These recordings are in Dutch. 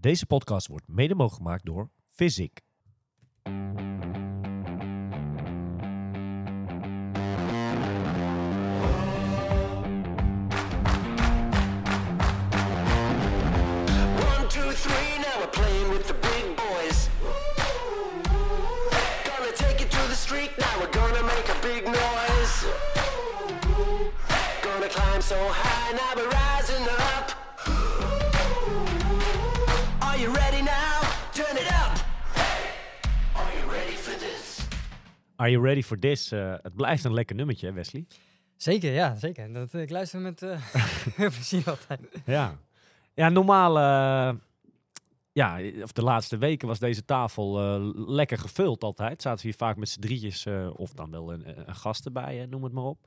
Deze podcast wordt mede mogelijk gemaakt door Physic. Two, three, now we're playing Are you ready for this? Eh, het blijft een lekker nummertje, hè, Wesley. Zeker, ja, zeker. Dat, ik luister met eh plezier altijd. Ja. Ja, normaal... eh, ja, of de laatste weken was deze tafel eh, lekker gevuld altijd. Zaten we hier vaak met z'n drietjes, eh, of dan wel een, een gast erbij, eh, noem het maar op.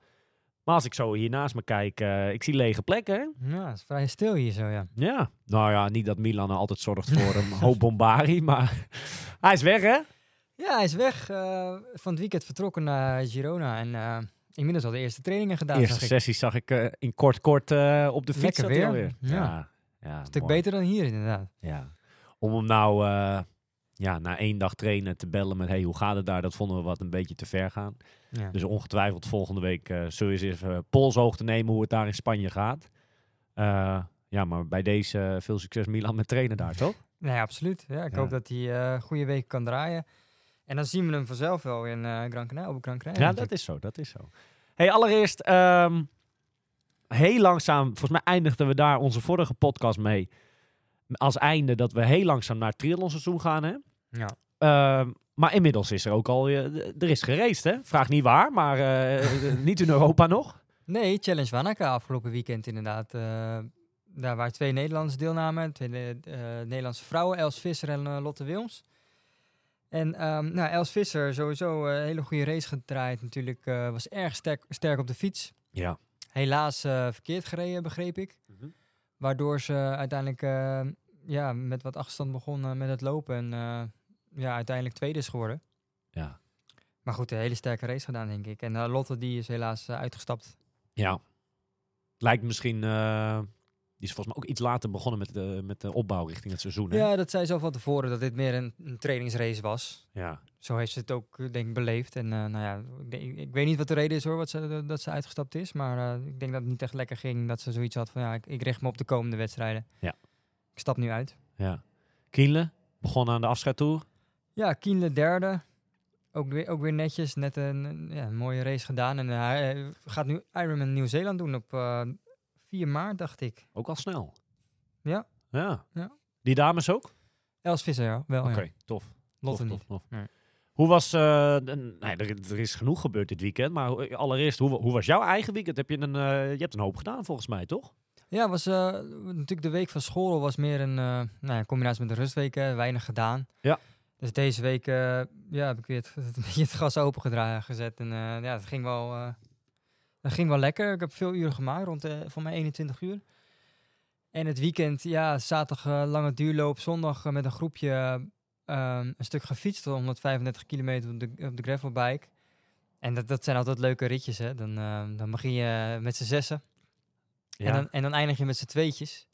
Maar als ik zo hier naast me kijk, eh, ik zie lege plekken, hè? Ja, het is vrij stil hier zo, ja. Ja. Nou ja, niet dat Milan altijd zorgt voor een hoop bombari, maar hij is weg, hè? Ja, hij is weg. eh, van het weekend vertrokken naar Girona. En eh, inmiddels al de eerste trainingen gedaan, De eerste zag ik. sessie zag ik eh, in kort kort op de fiets. Weer. alweer. Ja. Ja, ja, Een stuk mooi. beter dan hier, inderdaad. Ja. Om hem nou ja, na één dag trainen te bellen met hey, hoe gaat het daar? Dat vonden we wat een beetje te ver gaan. Ja. Dus ongetwijfeld volgende week zullen we eens even polshoog te nemen hoe het daar in Spanje gaat. Ja, maar bij deze veel succes Milan met trainen daar, toch? Nee, absoluut. Ja, ik Ja. hoop dat hij eh goede weken kan draaien. En dan zien we hem vanzelf wel in eh Gran Canaria, op Gran Canaria. Ja, dat is zo, dat is zo. Hey, allereerst, ehm, heel langzaam, volgens mij eindigden we daar onze vorige podcast mee. Als einde dat we heel langzaam naar het triathlonseizoen gaan, hè? Ja. Ehm, maar inmiddels is er ook al, eh, er is geraced, hè? Vraag niet waar, maar eh, niet in Europa nog. Nee, Challenge Wanaka afgelopen weekend inderdaad. Daar waren twee Nederlandse deelnamen. Twee Nederlandse vrouwen, Els Visser en Lotte Wilms. En ehm, nou, Els Visser, sowieso eh, een hele goede race gedraaid natuurlijk. eh, was erg sterk, sterk op de fiets. Ja. Helaas eh, verkeerd gereden, begreep ik. Waardoor ze uiteindelijk eh, ja, met wat achterstand begon eh, met het lopen. En ja, uiteindelijk tweede is geworden. Ja. Maar goed, een hele sterke race gedaan, denk ik. En eh, Lotte die is helaas uitgestapt. Ja. Lijkt misschien, die is volgens mij ook iets later begonnen met de, met de opbouw richting het seizoen, hè? Ja, dat zei ze al van tevoren dat dit meer een, een trainingsrace was. Ja. Zo heeft ze het ook, eh, denk ik, beleefd. En eh, nou ja, ik, ik weet niet wat de reden is hoor, wat ze, dat ze uitgestapt is. Maar eh, ik denk dat het niet echt lekker ging. Dat ze zoiets had van, ja, ik, ik richt me op de komende wedstrijden. Ja. Ik stap nu uit. ja. Kienle, begonnen aan de afscheidtour. Ja, Kienle derde. Ook weer, ook weer netjes. Net een, ja, een mooie race gedaan. En eh, hij eh, gaat nu Ironman Nieuw-Zeeland doen op eh 4 maart, dacht ik. Ook al snel. Ja. Ja. Ja. Die dames ook? Els Visser, ja. Wel, Oké, ja. tof. Lotte tof, niet. tof, tof. Nee. Hoe was, de- nee, er, er is genoeg gebeurd dit weekend, maar allereerst, hoe, hoe was jouw eigen weekend? Heb je, een, eh, je hebt een hoop gedaan volgens mij, toch? Ja, was eh, natuurlijk de week van school was meer een nou, ja, combinatie met de rustweken, weinig gedaan. Ja. Dus deze week ja, heb ik weer het, het gas open gezet. En ja, het ging wel, het ging wel lekker. Ik heb veel uren gemaakt, rond eh voor mij 21 uur. En het weekend, ja, zaterdag eh, lange duurloop, zondag eh, met een groepje eh, een stuk gefietst, 135 kilometer op de, op de gravelbike. En dat, dat zijn altijd leuke ritjes, hè. Dan, eh, dan begin je met z'n zessen. Ja, En, dan, en dan eindig je met z'n tweetjes.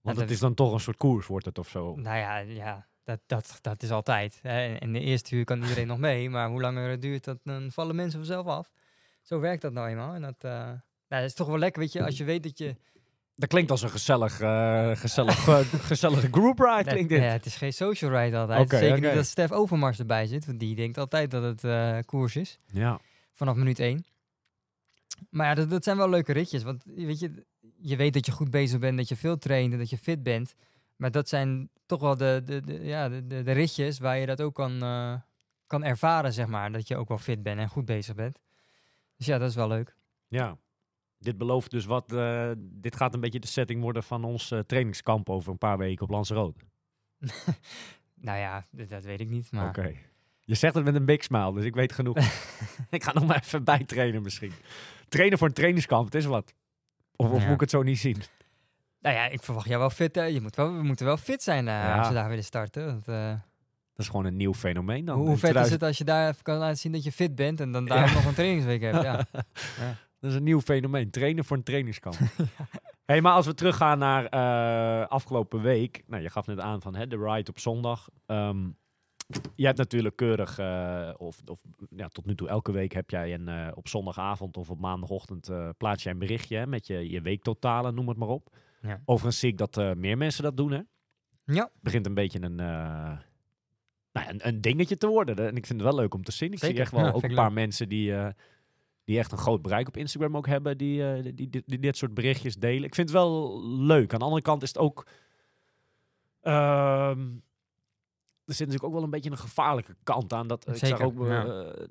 want dat het is dan toch een soort koers, wordt het of zo. Nou ja, ja dat, dat, dat is altijd. Hè. En in de eerste uur kan iedereen nog mee, maar hoe langer het duurt, dat, dan vallen mensen vanzelf af. Zo werkt dat nou eenmaal. En dat, eh, nou, dat is toch wel lekker, weet je, als je weet dat je... Dat klinkt als een gezellig, eh, gezellig, eh, gezellige group ride, klinkt dit. nee, het is geen social ride altijd. Zeker niet dat Stef Overmars erbij zit, want die denkt altijd dat het eh, koers is. Ja. Vanaf minuut één. Maar ja, dat, dat zijn wel leuke ritjes. Want weet je, je weet dat je goed bezig bent, dat je veel traint en dat je fit bent. Maar dat zijn toch wel de, de, de, ja, de, de, de ritjes waar je dat ook kan, kan ervaren, zeg maar. Dat je ook wel fit bent en goed bezig bent. Dus ja, dat is wel leuk. ja. Dit belooft dus wat, eh, dit gaat een beetje de setting worden van ons eh, trainingskamp over een paar weken op Lanzarote. Nou ja, dat, weet ik niet. Maar Oké. Je zegt het met een big smile, dus ik weet genoeg. ik ga nog maar even bijtrainen misschien. Trainen voor een trainingskamp, het is wat. Of, of Ja. moet ik het zo niet zien? nou ja, ik verwacht jou wel fit. hè. Je moet wel, we moeten wel fit zijn eh, Ja. als we daar willen starten. Want, Dat is gewoon een nieuw fenomeen dan. hoe In vet is 2000 het als je daar even kan laten zien dat je fit bent en dan daar Ja. nog een trainingsweek hebt? Ja. Dat is een nieuw fenomeen. Trainen voor een trainingskamp. Hey, maar als we teruggaan naar eh, afgelopen week. Nou, je gaf net aan van hè, de ride op zondag. Ehm je hebt natuurlijk keurig, eh, of, of ja, tot nu toe elke week heb jij een, eh, op zondagavond of op maandagochtend eh, plaats jij een berichtje hè, met je, je weektotalen, noem het maar op. Ja. Overigens zie ik dat eh, meer mensen dat doen. Hè? Ja, begint een beetje een, eh, nou ja, een, een dingetje te worden. En ik vind het wel leuk om te zien. Ik zie echt wel Ja, ook een ik paar mensen die, eh, die echt een groot bereik op Instagram ook hebben, die, eh, die, die, die dit soort berichtjes delen. Ik vind het wel leuk. Aan de andere kant is het ook. ehm, er zit natuurlijk ook wel een beetje een gevaarlijke kant aan. Dat, ik zag Zeker, ook, ja. eh,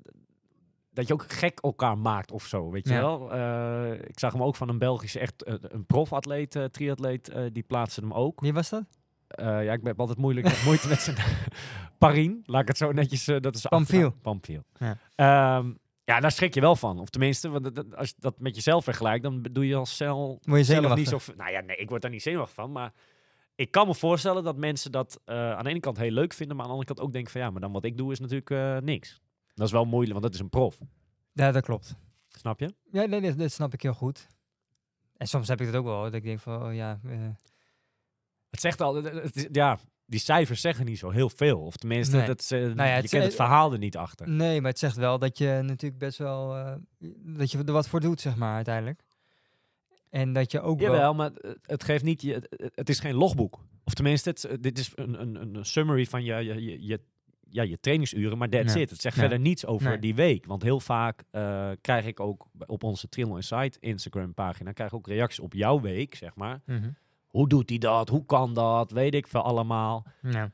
dat je ook gek elkaar maakt of zo, weet je Ja. wel. Eh, ik zag hem ook van een Belgische, echt eh, een profatleet, eh triatleet, eh, die plaatste hem ook. wie was dat? Eh, ja, ik heb altijd moeilijk, heb moeite met zijn Parien. Laat ik het zo netjes. eh, dat is Pamphile. achternaam. Pamphile. Ja. Ehm, ja, daar schrik je wel van. Of tenminste, want dat- dat- als je dat met jezelf vergelijkt, dan doe je als cel Word je zelf niet zo. Nou ja, nee, ik word daar niet zenuwachtig van. Maar ik kan me voorstellen dat mensen dat eh, aan de ene kant heel leuk vinden, maar aan de andere kant ook denken van ja, maar dan wat ik doe is natuurlijk niks. Dat is wel moeilijk, want dat is een prof. Ja, dat klopt. Snap je? Ja, nee, dit, dit snap ik heel goed. En soms heb ik het ook wel, dat ik denk van, oh ja, Het zegt al, het- het is- ja, die cijfers zeggen niet zo heel veel. Of tenminste, Nee. dat, ze- ja, je kent het eh, verhaal er niet achter. nee, maar het zegt wel dat je natuurlijk best wel, eh, dat je er wat voor doet, zeg maar, uiteindelijk. En dat je ook wel... Jawel, maar het- geeft niet, je, het, is geen logboek. Of tenminste, het, dit is een, een, een summary van je, je, ja, je trainingsuren, maar that's Ja. it. Het zegt verder niets over Nee. die week. Want heel vaak eh, krijg ik ook op onze Triathlon Insight Instagram pagina, krijg ik ook reacties op jouw week, zeg maar. Mhm. Hoe doet hij dat? Hoe kan dat? Weet ik veel allemaal. Ja.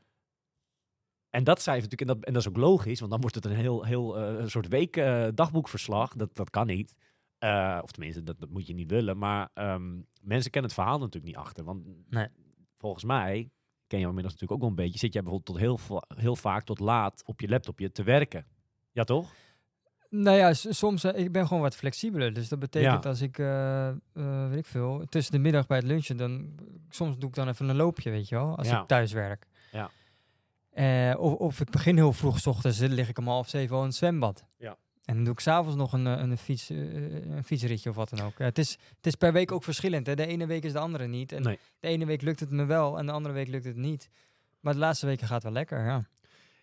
En dat cijfer natuurlijk, en dat, en dat is ook logisch, want dan wordt het een heel, heel eh, een soort week eh, dagboekverslag. Dat, dat kan niet. Eh, of tenminste, dat, dat moet je niet willen. Maar ehm, mensen kennen het verhaal natuurlijk niet achter. Want Nee. volgens mij, ken je inmiddels natuurlijk ook wel een beetje, zit jij bijvoorbeeld tot heel, heel vaak tot laat op je laptopje te werken. Ja, toch? Nou ja, soms, eh, ik ben gewoon wat flexibeler. Dus dat betekent Ja. als ik, eh, eh, weet ik veel, tussen de middag bij het lunchen, dan, soms doe ik dan even een loopje, weet je wel, als Ja. ik thuis werk. Ja. Of, of ik begin heel vroeg 's ochtends, dan lig ik om half zeven al in het zwembad. Ja. En dan doe ik s'avonds nog een, een, fiets, een fietsritje of wat dan ook. Het, is, het is per week ook verschillend. Hè? De ene week is de andere niet. En Nee. de ene week lukt het me wel en de andere week lukt het niet. Maar de laatste weken gaat wel lekker, ja.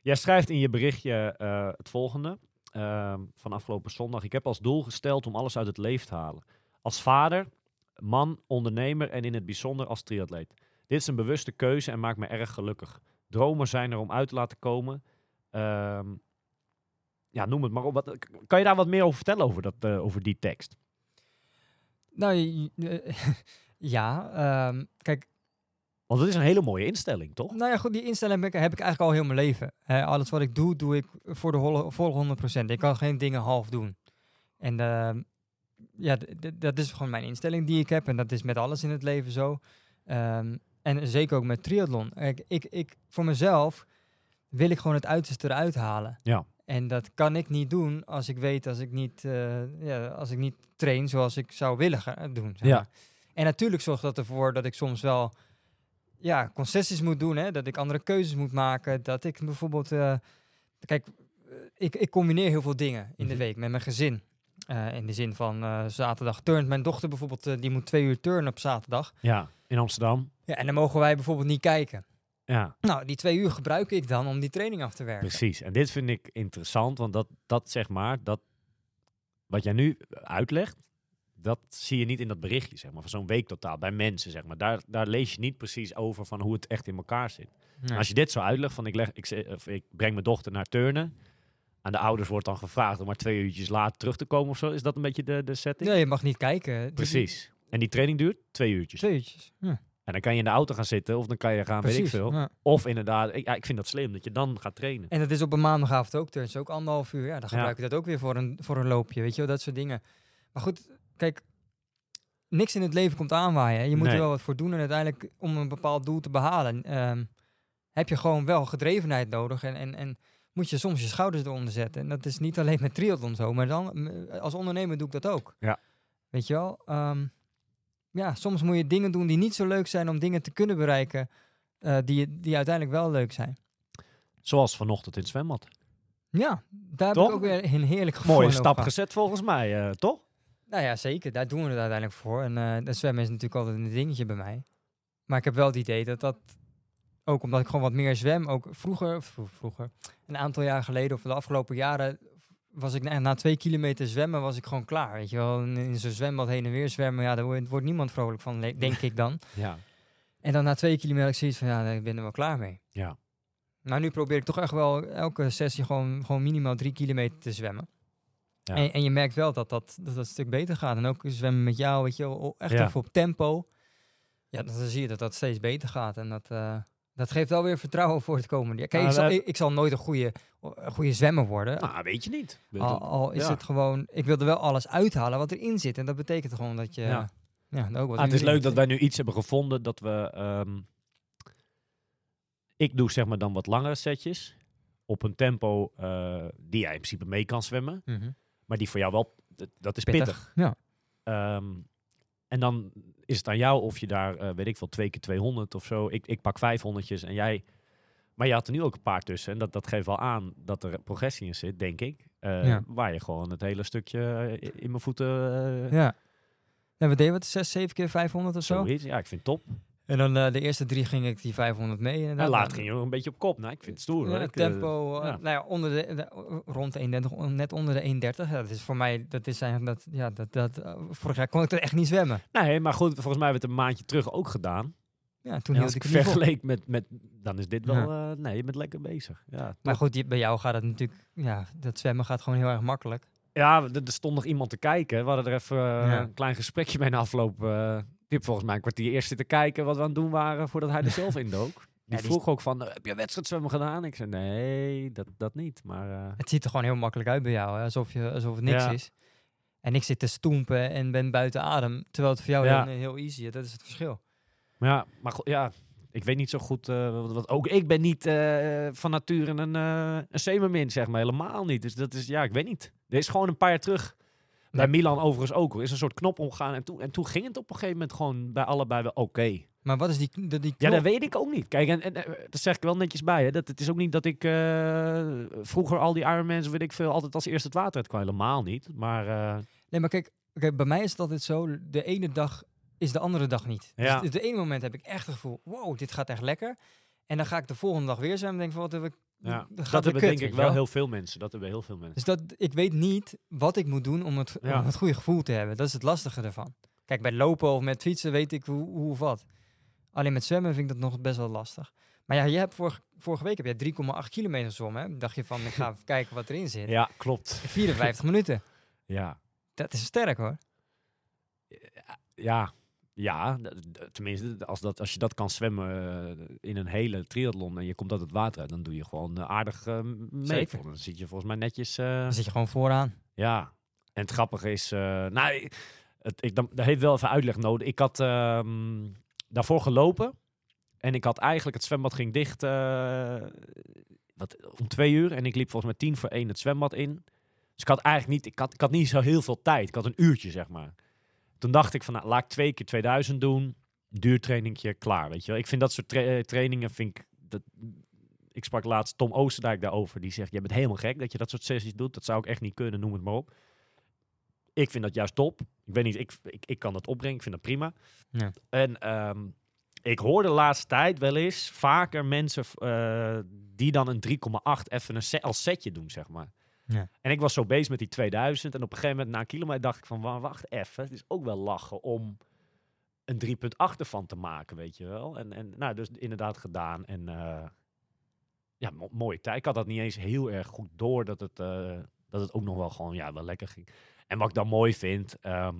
Jij schrijft in je berichtje het volgende ehm, van afgelopen zondag. Ik heb als doel gesteld om alles uit het leven te halen. Als vader, man, ondernemer en in het bijzonder als triatleet. Dit is een bewuste keuze en maakt me erg gelukkig. Dromen zijn er om uit te laten komen. Ehm, ja, noem het maar op. Wat, kan je daar wat meer over vertellen over, dat, eh, over die tekst? Nou, ja, ehm, kijk, Want het is een hele mooie instelling, toch? Nou ja, goed, die instelling heb ik, heb ik eigenlijk al heel mijn leven. Alles wat ik doe, doe ik voor de holle- volle 100%. Ik kan geen dingen half doen. En ehm, ja, dat is gewoon mijn instelling die ik heb. En dat is met alles in het leven zo. Ehm, en zeker ook met triathlon. Ik, ik, ik, voor mezelf wil ik gewoon het uiterste eruit halen. Ja. En dat kan ik niet doen als ik weet als ik niet, eh, ja, als ik niet train zoals ik zou willen gaan doen. Zeg Ja. maar. En natuurlijk zorgt dat ervoor dat ik soms wel ja, concessies moet doen. Hè? Dat ik andere keuzes moet maken. Dat ik bijvoorbeeld... eh, kijk, eh, ik, ik combineer heel veel dingen in de Mhm. week met mijn gezin. Eh, in de zin van zaterdag turnt mijn dochter bijvoorbeeld... die moet twee uur turnen op zaterdag. Ja, in Amsterdam. Ja, en dan mogen wij bijvoorbeeld niet kijken. Ja, Nou, die twee uur gebruik ik dan om die training af te werken. precies. En dit vind ik interessant, want dat, dat zeg maar, dat wat jij nu uitlegt, dat zie je niet in dat berichtje, zeg maar, van zo'n weektotaal bij mensen, zeg maar. Daar, daar lees je niet precies over van hoe het echt in elkaar zit. Nee. Als je dit zo uitlegt, van ik, leg, ik, of ik breng mijn dochter naar turnen, aan de ouders wordt dan gevraagd om maar twee uurtjes later terug te komen of zo, is dat een beetje de, de setting? Nee, je mag niet kijken. Dus Precies. En die training duurt twee uurtjes. Twee uurtjes. Ja, En dan kan je in de auto gaan zitten, of dan kan je gaan, weet ik precies. veel. Ja. Of inderdaad, ik, ja, ik vind dat slim, dat je dan gaat trainen. En dat is op een maandagavond ook turns, ook anderhalf uur. Ja, dan gebruik ik dat ook weer voor een, voor een loopje, weet je wel, dat soort dingen. Maar goed, kijk, niks in het leven komt aanwaaien. hè. Je moet Nee. er wel wat voor doen en uiteindelijk om een bepaald doel te behalen, ehm, heb je gewoon wel gedrevenheid nodig en, en, en moet je soms je schouders eronder zetten. En dat is niet alleen met triathlon zo, maar dan als ondernemer doe ik dat ook. Ja. Weet je wel? Ehm, ja, soms moet je dingen doen die niet zo leuk zijn om dingen te kunnen bereiken eh, die, die uiteindelijk wel leuk zijn. Zoals vanochtend in het zwembad. Ja, daar heb Toch? ik ook weer een heerlijk gevoel Mooie stap gezet volgens mij, eh, toch? Nou ja, zeker. Daar doen we het uiteindelijk voor. En eh dat zwemmen is natuurlijk altijd een dingetje bij mij. Maar ik heb wel het idee dat dat, ook omdat ik gewoon wat meer zwem, ook vroeger, vro- vroeger, een aantal jaar geleden of de afgelopen jaren, was ik na, na twee kilometer zwemmen, was ik gewoon klaar. Weet je wel, in, in zo'n zwembad heen en weer zwemmen, ja, daar wordt, wordt niemand vrolijk van, denk ik dan. Ja. En dan na twee kilometer ik zoiets van, ja, ik ben er wel klaar mee. Ja. Maar nu probeer ik toch echt wel elke sessie gewoon, gewoon minimaal drie kilometer te zwemmen. Ja. En, en je merkt wel dat dat, dat dat een stuk beter gaat. En ook zwemmen met jou, weet je echt Ja. even op tempo. Ja, dan zie je dat dat steeds beter gaat. En dat, eh, dat geeft wel weer vertrouwen voor het komende jaar. Kijk, Nou, ik, zal, ik, ik zal nooit een goede, een goede zwemmer worden. Nou, weet je niet. al, al is ja. het gewoon, ik wil er wel alles uithalen wat erin zit. En dat betekent gewoon dat je... Ja. Ja, ook wat Ah, het is leuk dat wij nu iets hebben gevonden dat we. ehm, ik doe zeg maar dan wat langere setjes. Op een tempo eh, die jij in principe mee kan zwemmen. Mhm. Maar die voor jou wel. Dat, is pittig. Ja. Ehm, en dan is het aan jou of je daar, eh, weet ik veel, twee keer 200 of zo. Ik, ik pak 500 en jij. Maar je had er nu ook een paar tussen. En dat, dat geeft wel aan dat er progressie in zit, denk ik. Eh, Ja. Waar je gewoon het hele stukje eh, in mijn voeten. Ja. En we deden wat, 6, 7 keer 500 of zo. zoiets. Ja, ik vind het top. En dan eh, de eerste drie ging ik die 500 mee. En laat ging je ook een beetje op kop. Nou, ik vind het stoer. Ja, hoor. Eh, tempo, eh, ja. nou ja, onder de, de- rond de 31, on- net onder de 31. Ja, dat is voor mij, dat is eigenlijk dat, ja, dat, dat, eh, vorig jaar kon ik er echt niet zwemmen. Nee, maar goed, volgens mij hebben we het een maandje terug ook gedaan. Ja, toen En als ik het vergeleek met, met, dan is dit wel, eh, nee, je bent lekker bezig. Ja, Maar goed, die- bij jou gaat het natuurlijk, ja, dat zwemmen gaat gewoon heel erg makkelijk. Ja, er, er stond nog iemand te kijken. We hadden er even eh, een klein gesprekje mee na afloop. Eh die heeft volgens mij een kwartier eerst zitten kijken wat we aan het doen waren voordat hij er zelf in dook. Die die vroeg ook van, eh, heb je wedstrijdzwemmen gedaan? Ik zei, nee, dat, dat niet. Maar eh, Het ziet er gewoon heel makkelijk uit bij jou, hè? Alsof, je, alsof het niks Ja. is. En ik zit te stoempen en ben buiten adem, terwijl het voor jou Ja. heel, heel easy is. Dat is het verschil. Maar ja, maar ja, ik weet niet zo goed. eh, wat, ook ik ben niet eh, van nature een, eh een zeemermin, zeg maar. Helemaal niet. Dus dat is, ja, ik weet niet. Er is gewoon een paar jaar terug. Bij. Milan overigens ook. Er is een soort knop omgaan. En toen, en toen ging het op een gegeven moment gewoon bij allebei wel oké. Maar wat is die, die, Ja, dat weet ik ook niet. Kijk, en, en eh, dat zeg ik wel netjes bij. Hè. Dat, het is ook niet dat ik eh, vroeger al die Ironmans, weet ik veel, altijd als eerste het water uit kwam. Helemaal niet. Maar eh, Nee, maar kijk, kijk, bij mij is het altijd zo, de ene dag is de andere dag niet. Ja. Dus de ene moment heb ik echt het gevoel, wow, dit gaat echt lekker. En dan ga ik de volgende dag weer zwemmen en denk van, wat heb ik... ja, dat hebben denk ik wel heel veel mensen. Dat hebben heel veel mensen. Dus dat, ik weet niet wat ik moet doen om het, Ja. om het goede gevoel te hebben. Dat is het lastige ervan. Kijk, bij lopen of met fietsen weet ik hoe, hoe of wat. Alleen met zwemmen vind ik dat nog best wel lastig. Maar ja, je hebt vorige, vorige week heb je 3,8 kilometer gezwommen. Hè? Dacht je van, ik ga even kijken wat erin zit. Ja, klopt. 54 minuten. Ja. Dat is sterk hoor. Ja, ja, tenminste, als, dat, als je dat kan zwemmen eh, in een hele triathlon en je komt uit het water uit, dan doe je gewoon eh, aardig eh, mee. Zeker. Dan zit je volgens mij netjes. Dan zit je gewoon vooraan. ja, en het grappige is, eh, nou, het, ik, dan, dat heeft wel even uitleg nodig. Ik had ehm, daarvoor gelopen en ik had eigenlijk, het zwembad ging dicht wat, om twee uur en ik liep volgens mij tien voor één het zwembad in. Dus ik had eigenlijk niet, ik had, ik had niet zo heel veel tijd. Ik had een uurtje, zeg maar. Toen dacht ik van, nou, laat ik twee keer 2000 doen. Duurtrainingje, klaar, weet je wel. Ik vind dat soort tra- eh, trainingen, vind ik... Dat, ik sprak laatst Tom Oosterdijk daarover. Die zegt, jij bent helemaal gek dat je dat soort sessies doet. Dat zou ik echt niet kunnen, noem het maar op. Ik vind dat juist top. Ik weet niet, ik, ik, ik kan dat opbrengen. Ik vind dat prima. Ja. En ehm, ik hoor de laatste tijd wel eens vaker mensen eh, die dan een 3,8 even een set, als setje doen, zeg maar. Ja. En ik was zo bezig met die 2000 en op een gegeven moment na een kilometer dacht ik van wa- wacht even, het is ook wel lachen om een 3,8 ervan te maken, weet je wel. En, en nou, dus inderdaad gedaan en eh, ja, mo- mooie tijd. Ik had dat niet eens heel erg goed door dat het, eh, dat het ook nog wel gewoon ja, wel lekker ging. En wat ik dan mooi vind, ehm,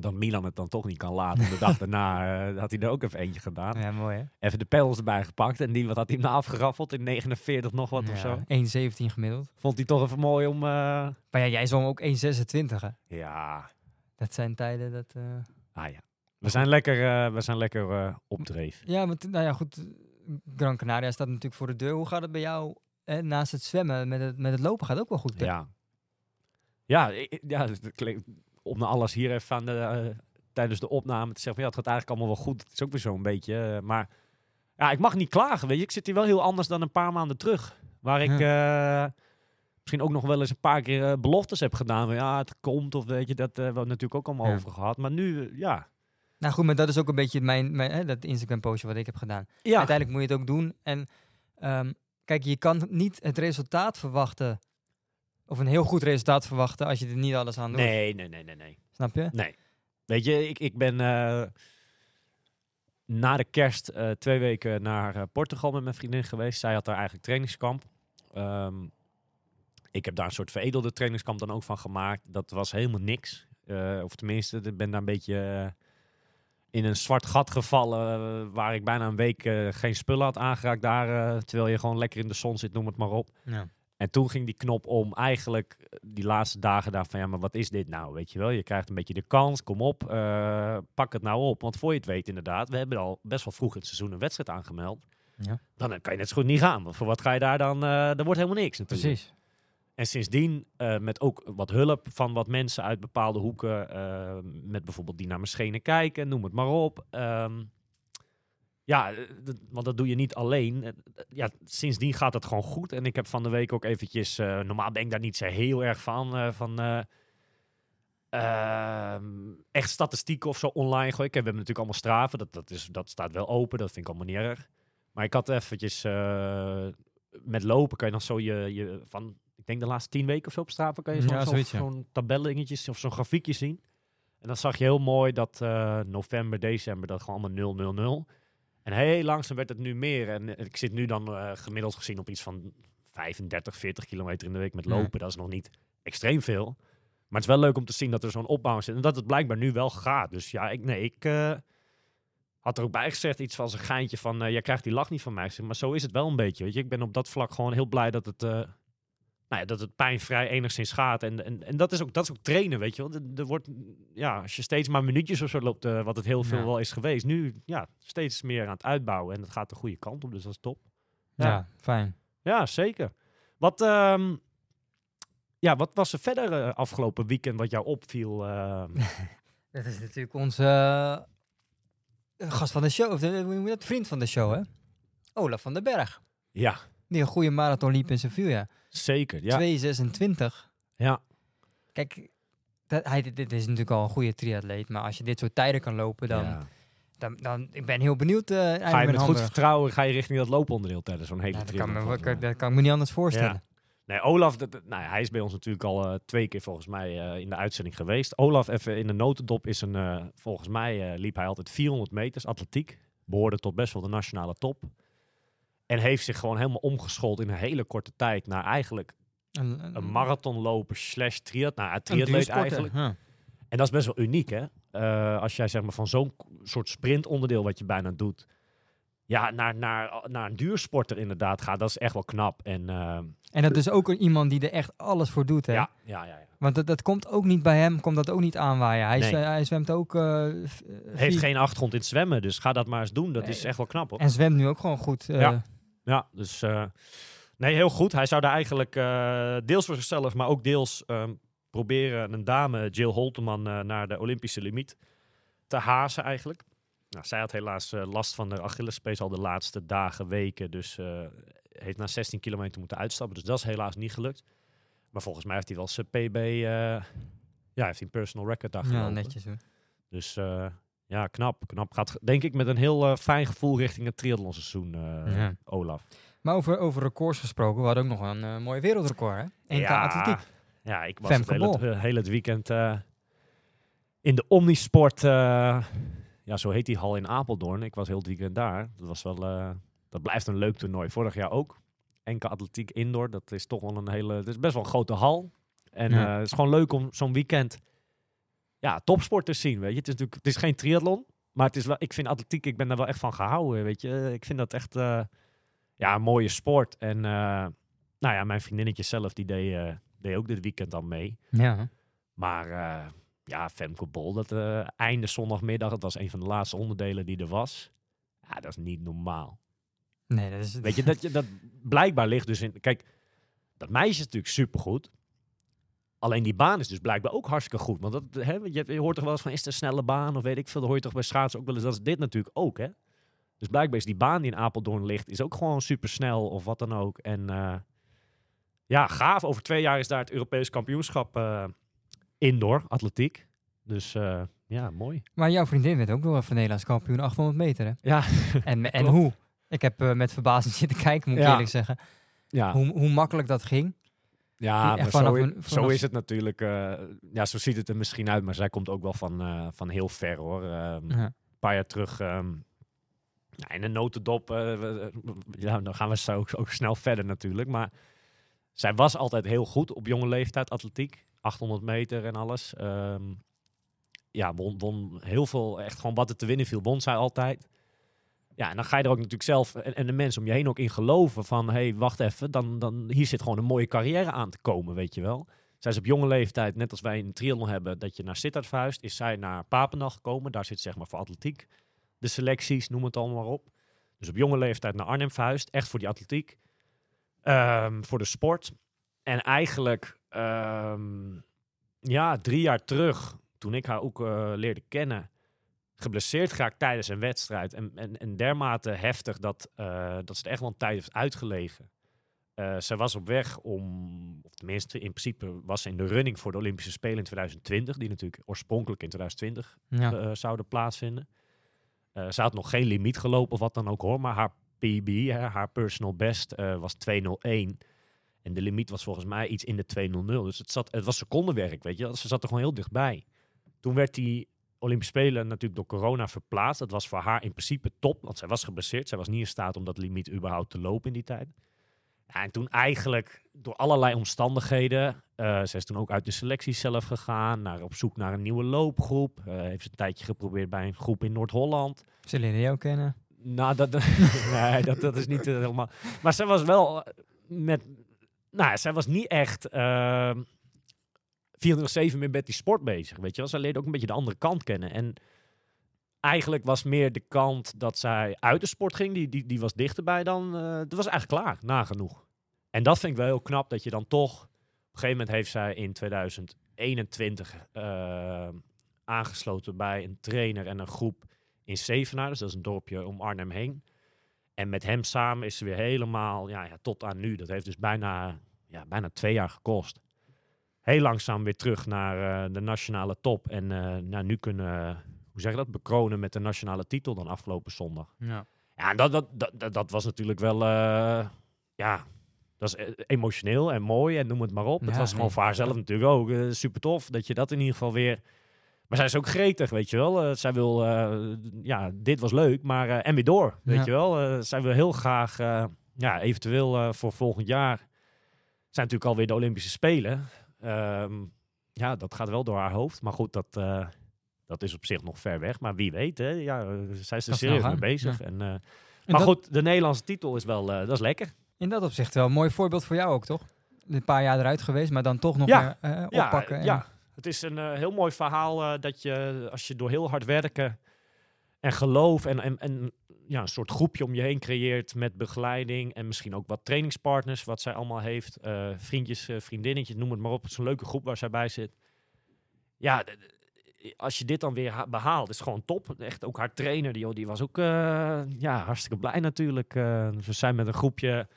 dat Milan het dan toch niet kan laten. De dag daarna eh, had hij er ook even eentje gedaan. Ja, mooi hè? Even de pedals erbij gepakt en die wat had hij hem na afgeraffeld in 49 nog wat of zo. Ja, 1,17 gemiddeld. Vond hij toch even mooi om... eh, Maar ja, jij zwom ook 1,26 hè? ja, Dat zijn tijden dat... eh, ah ja. We zijn lekker, we zijn lekker opdreef. Ja, want nou ja, goed. Gran Canaria staat natuurlijk voor de deur. Hoe gaat het bij jou eh, naast het zwemmen? Met het, met het lopen gaat ook wel goed. hè? Ja. Ja, ik- ja het klinkt- om naar alles hier even aan de, eh, tijdens de opname te zeggen van ja, het gaat eigenlijk allemaal wel goed. Het is ook weer zo'n beetje. eh, maar ja, ik mag niet klagen, weet je. Ik zit hier wel heel anders dan een paar maanden terug. Waar ik eh, misschien ook nog wel eens een paar keer beloftes heb gedaan. Van, ja, het komt of weet je, dat hebben we natuurlijk ook allemaal Ja. over gehad. Maar nu, ja. Nou goed, maar dat is ook een beetje mijn, mijn hè, dat Instagram postje wat ik heb gedaan. ja. Uiteindelijk moet je het ook doen. En ehm, kijk, je kan niet het resultaat verwachten, of een heel goed resultaat verwachten, als je er niet alles aan doet. Nee, nee, nee, nee, nee. Snap je? Nee. Weet je, ik, ik ben eh, na de kerst eh, twee weken naar eh, Portugal met mijn vriendin geweest. Zij had daar eigenlijk trainingskamp. Ehm, ik heb daar een soort veredelde trainingskamp dan ook van gemaakt. Dat was helemaal niks. Of tenminste, ik ben daar een beetje in een zwart gat gevallen. waar ik bijna een week geen spullen had aangeraakt daar. terwijl je gewoon lekker in de zon zit, noem het maar op. Ja. En toen ging die knop om eigenlijk eh, die laatste dagen daar van ja, maar wat is dit nou? Weet je wel, je krijgt een beetje de kans, kom op, eh, pak het nou op. Want voor je het weet inderdaad, we hebben al best wel vroeg in het seizoen een wedstrijd aangemeld. Ja. Dan kan je net zo goed niet gaan. Want voor wat ga je daar dan? eh er wordt helemaal niks natuurlijk. Precies. En sindsdien, met ook wat hulp van wat mensen uit bepaalde hoeken, met bijvoorbeeld die naar mijn schenen kijken, noem het maar op. Ehm, ja, eh, want dat doe je niet alleen. Eh, eh, Ja, sindsdien gaat het gewoon goed. En ik heb van de week ook eventjes, normaal ben ik daar niet zo heel erg van, van eh, ehm, echt statistieken of zo online gooien. We hebben natuurlijk allemaal straven, dat, dat, is, dat staat wel open, dat vind ik allemaal niet erg. Maar ik had eventjes, met lopen kan je dan zo je, je van, ik denk de laatste tien weken of zo op Strava, kan je Ja, zo'n zo, zoiets, ja. zo'n tabellingetjes of zo'n grafiekje zien. En dan zag je heel mooi dat november, december, dat gewoon allemaal 0, 0, 0. En heel langzaam werd het nu meer. En ik zit nu dan eh, gemiddeld gezien op iets van 35, 40 kilometer in de week met Ja. lopen. Dat is nog niet extreem veel. Maar het is wel leuk om te zien dat er zo'n opbouw zit. En dat het blijkbaar nu wel gaat. Dus ja, ik, nee, ik eh, had er ook bij gezegd iets van een geintje van... eh jij krijgt die lach niet van mij. Maar zo is het wel een beetje, weet je. Ik ben op dat vlak gewoon heel blij dat het... nou ja, dat het pijnvrij enigszins gaat. En, en, en dat, is ook, dat is ook trainen, weet je wel. Er, wordt, ja, als je steeds maar minuutjes of zo loopt, eh, wat het heel veel Ja. wel is geweest. Nu, ja, steeds meer aan het uitbouwen. En het gaat de goede kant op, dus dat is top. Ja, Ja. fijn. Ja, zeker. Wat, ehm, ja, wat was er verder eh, afgelopen weekend wat jou opviel? ehm? Dat is natuurlijk onze eh, gast van de show, of de, dat? Vriend van de show, hè? Olaf van den Berg. ja, Die een goede marathon liep in Sevilla. zeker. Ja, 2,26. ja. Kijk, dat, hij, dit, is natuurlijk al een goede triatleet, maar als je dit soort tijden kan lopen, dan, ja. dan, dan ik ben heel benieuwd. eh Ga je met goed vertrouwen ga je richting dat looponderdeel tijdens zo'n hele Ja, dat, kan me, mij. dat kan ik me niet anders voorstellen. Ja. Nee, Olaf, dat, nou ja, hij is bij ons natuurlijk al eh, twee keer volgens mij eh, in de uitzending geweest. Olaf, even in de notendop, is een, volgens mij liep hij altijd 400 meters atletiek. Behoorde tot best wel de nationale top. En heeft zich gewoon helemaal omgeschoold in een hele korte tijd naar eigenlijk Een, een marathonloper slash triat, nou, triatleet eigenlijk. ja. En dat is best wel uniek, hè? Eh, als jij zeg maar van zo'n soort sprintonderdeel wat je bijna doet, ja, naar, naar, naar een duursporter inderdaad gaat, dat is echt wel knap. En eh, En dat is ook een- iemand die er echt alles voor doet, hè? ja, ja, ja, ja. Want dat, dat komt ook niet bij hem, komt dat ook niet aanwaaien. Hij, Nee. hij zwemt ook... eh, Heeft geen achtergrond in het zwemmen, dus ga dat maar eens doen. Dat Nee. is echt wel knap, hoor. En zwemt nu ook gewoon goed. Ja. Ja, dus eh, nee, heel goed. Hij zou daar eigenlijk eh, deels voor zichzelf, maar ook deels ehm, proberen een dame, Jill Holteman, eh, naar de Olympische limiet te hazen eigenlijk. Nou, zij had helaas last van de Achillespees al de laatste dagen, weken. Dus heeft na 16 kilometer moeten uitstappen. Dus dat is helaas niet gelukt. Maar volgens mij heeft hij wel zijn PB, ja, heeft hij een personal record daar ja, netjes hoor. Dus ja, knap. Knap gaat, denk ik, met een heel eh, fijn gevoel richting het triathlonseizoen, Ja. Olaf. Maar over, over records gesproken, we hadden ook nog een eh, mooi wereldrecord, hè? NK atletiek. Ja, ik was Femke het hele, het weekend in de Omnisport. ja, zo heet die hal in Apeldoorn. Ik was heel het weekend daar. Dat was wel, dat blijft een leuk toernooi. Vorig jaar ook. Enke Atletiek Indoor. Dat is toch wel een hele, het is best wel een grote hal. En Ja. het is gewoon leuk om zo'n weekend, ja, topsport te zien. Weet je, het is natuurlijk, het is geen triathlon. Maar het is wel, ik vind atletiek, ik ben daar wel echt van gehouden. Weet je, ik vind dat echt, eh, ja, een mooie sport. En eh, nou ja, mijn vriendinnetje zelf, die deed, eh, deed ook dit weekend dan mee. Ja. Maar ja, Femke Bol, dat einde zondagmiddag, het was een van de laatste onderdelen die er was. Ja, dat is niet normaal. Nee, dat is... Weet je, dat, je, dat blijkbaar ligt dus in... Kijk, dat meisje is natuurlijk supergoed. Alleen die baan is dus blijkbaar ook hartstikke goed. Want dat, hè, je, je hoort toch wel eens van, is het een snelle baan? Of weet ik veel, dat hoor je toch bij schaatsen ook wel eens. Dat is dit natuurlijk ook, hè? Dus blijkbaar is die baan die in Apeldoorn ligt, is ook gewoon super snel of wat dan ook. En eh, ja, gaaf. Over twee jaar is daar het Europees kampioenschap eh, indoor, atletiek. Dus eh, ja, mooi. Maar jouw vriendin werd ook nog even Nederlands kampioen 800 meter, hè? Ja, En, en hoe? Ik heb met verbazing zitten kijken, moet ik Ja. eerlijk zeggen. ja. Hoe, hoe makkelijk dat ging. Ja, maar vanaf zo, is het natuurlijk. eh, ja, zo ziet het er misschien uit, maar zij komt ook wel van, eh, van heel ver hoor. Ehm, Ja. Een paar jaar terug. ehm, nou, in een notendop. eh, we- ja, dan gaan we zo ook, ook snel verder natuurlijk. Maar zij was altijd heel goed op jonge leeftijd, atletiek. 800 meter en alles. Ehm, ja, won, won heel veel. Echt gewoon wat er te winnen viel, won zij altijd. Ja, en dan ga je er ook natuurlijk zelf en, de mensen om je heen ook in geloven van, hé, hey, wacht even, dan, dan hier zit gewoon een mooie carrière aan te komen, weet je wel. Zij is op jonge leeftijd, net als wij in triathlon hebben, dat je naar Sittard verhuist, is zij naar Papendal gekomen. Daar zit zeg maar voor atletiek de selecties, noem het allemaal maar op. Dus op jonge leeftijd naar Arnhem verhuisd, echt voor die atletiek, Ehm, voor de sport. En eigenlijk, ehm, ja, drie jaar terug, toen ik haar ook eh, leerde kennen, geblesseerd geraakt tijdens een wedstrijd. En, en, en dermate heftig dat, eh, dat ze er echt wel een tijd heeft uitgelegen. Eh zij was op weg om, of tenminste in principe was ze in de running voor de Olympische Spelen in 2020, die natuurlijk oorspronkelijk in 2020 Ja. eh, zouden plaatsvinden. Ze had nog geen limiet gelopen of wat dan ook hoor, maar haar PB, hè, haar personal best, was 201. En de limiet was volgens mij iets in de 200. Dus het, zat, het was secondenwerk, weet je. Ze zat er gewoon heel dichtbij. Toen werd die Olympische Spelen natuurlijk door corona verplaatst. Dat was voor haar in principe top, want zij was geblesseerd. Zij was niet in staat om dat limiet überhaupt te lopen in die tijd. Ja, en toen eigenlijk door allerlei omstandigheden, eh ze is toen ook uit de selectie zelf gegaan, naar, op zoek naar een nieuwe loopgroep. Eh, heeft ze een tijdje geprobeerd bij een groep in Noord-Holland. Ze leren jou kennen. Nou, dat, nee, dat, dat is niet eh, helemaal. Maar zij was wel met. Nou, zij was niet echt. ehm 24-7 meer met die sport bezig. Weet je wel, zij leerde ook een beetje de andere kant kennen. En eigenlijk was meer de kant dat zij uit de sport ging, die, die, die was dichterbij dan. eh dat was eigenlijk klaar, nagenoeg. En dat vind ik wel heel knap dat je dan toch. Op een gegeven moment heeft zij in 2021 eh, aangesloten bij een trainer en een groep in Zevenaar. Dus dat is een dorpje om Arnhem heen. En met hem samen is ze weer helemaal ja, ja, tot aan nu. Dat heeft dus bijna, ja, bijna twee jaar gekost. Heel langzaam weer terug naar eh, de nationale top. En eh, nou, nu kunnen, hoe zeg je dat, bekronen met de nationale titel dan afgelopen zondag. Ja. Ja, en dat, dat, dat, dat, was natuurlijk wel, eh, ja, dat is eh, emotioneel en mooi en noem het maar op. Het Ja, was gewoon voor haar zelf natuurlijk ook eh, super tof dat je dat in ieder geval weer... Maar zij is ook gretig, weet je wel. Eh, zij wil, eh, ja, dit was leuk, maar eh, en weer door, weet Ja. je wel. Eh, zij wil heel graag, eh, ja, eventueel eh, voor volgend jaar zijn natuurlijk alweer de Olympische Spelen. Ehm, ja, dat gaat wel door haar hoofd. Maar goed, dat, eh, dat is op zich nog ver weg. Maar wie weet, hè. Ja, eh, zij is er serieus mee bezig. ja. En, eh, En maar dat- goed, de Nederlandse titel is wel, dat is lekker. In dat opzicht wel een mooi voorbeeld voor jou ook, toch? Een paar jaar eruit geweest, maar dan toch nog Ja. weer, Ja, oppakken. en- ja, het is een heel mooi verhaal dat je, als je door heel hard werken en geloof en, en, en ja, een soort groepje om je heen creëert met begeleiding en misschien ook wat trainingspartners, wat zij allemaal heeft, eh, vriendjes, eh, vriendinnetjes, noem het maar op. Is een leuke groep waar zij bij zit. Ja, als je dit dan weer ha- behaalt, is gewoon top. Echt ook haar trainer, die, die was ook eh, ja, hartstikke blij natuurlijk. We zijn met een groepje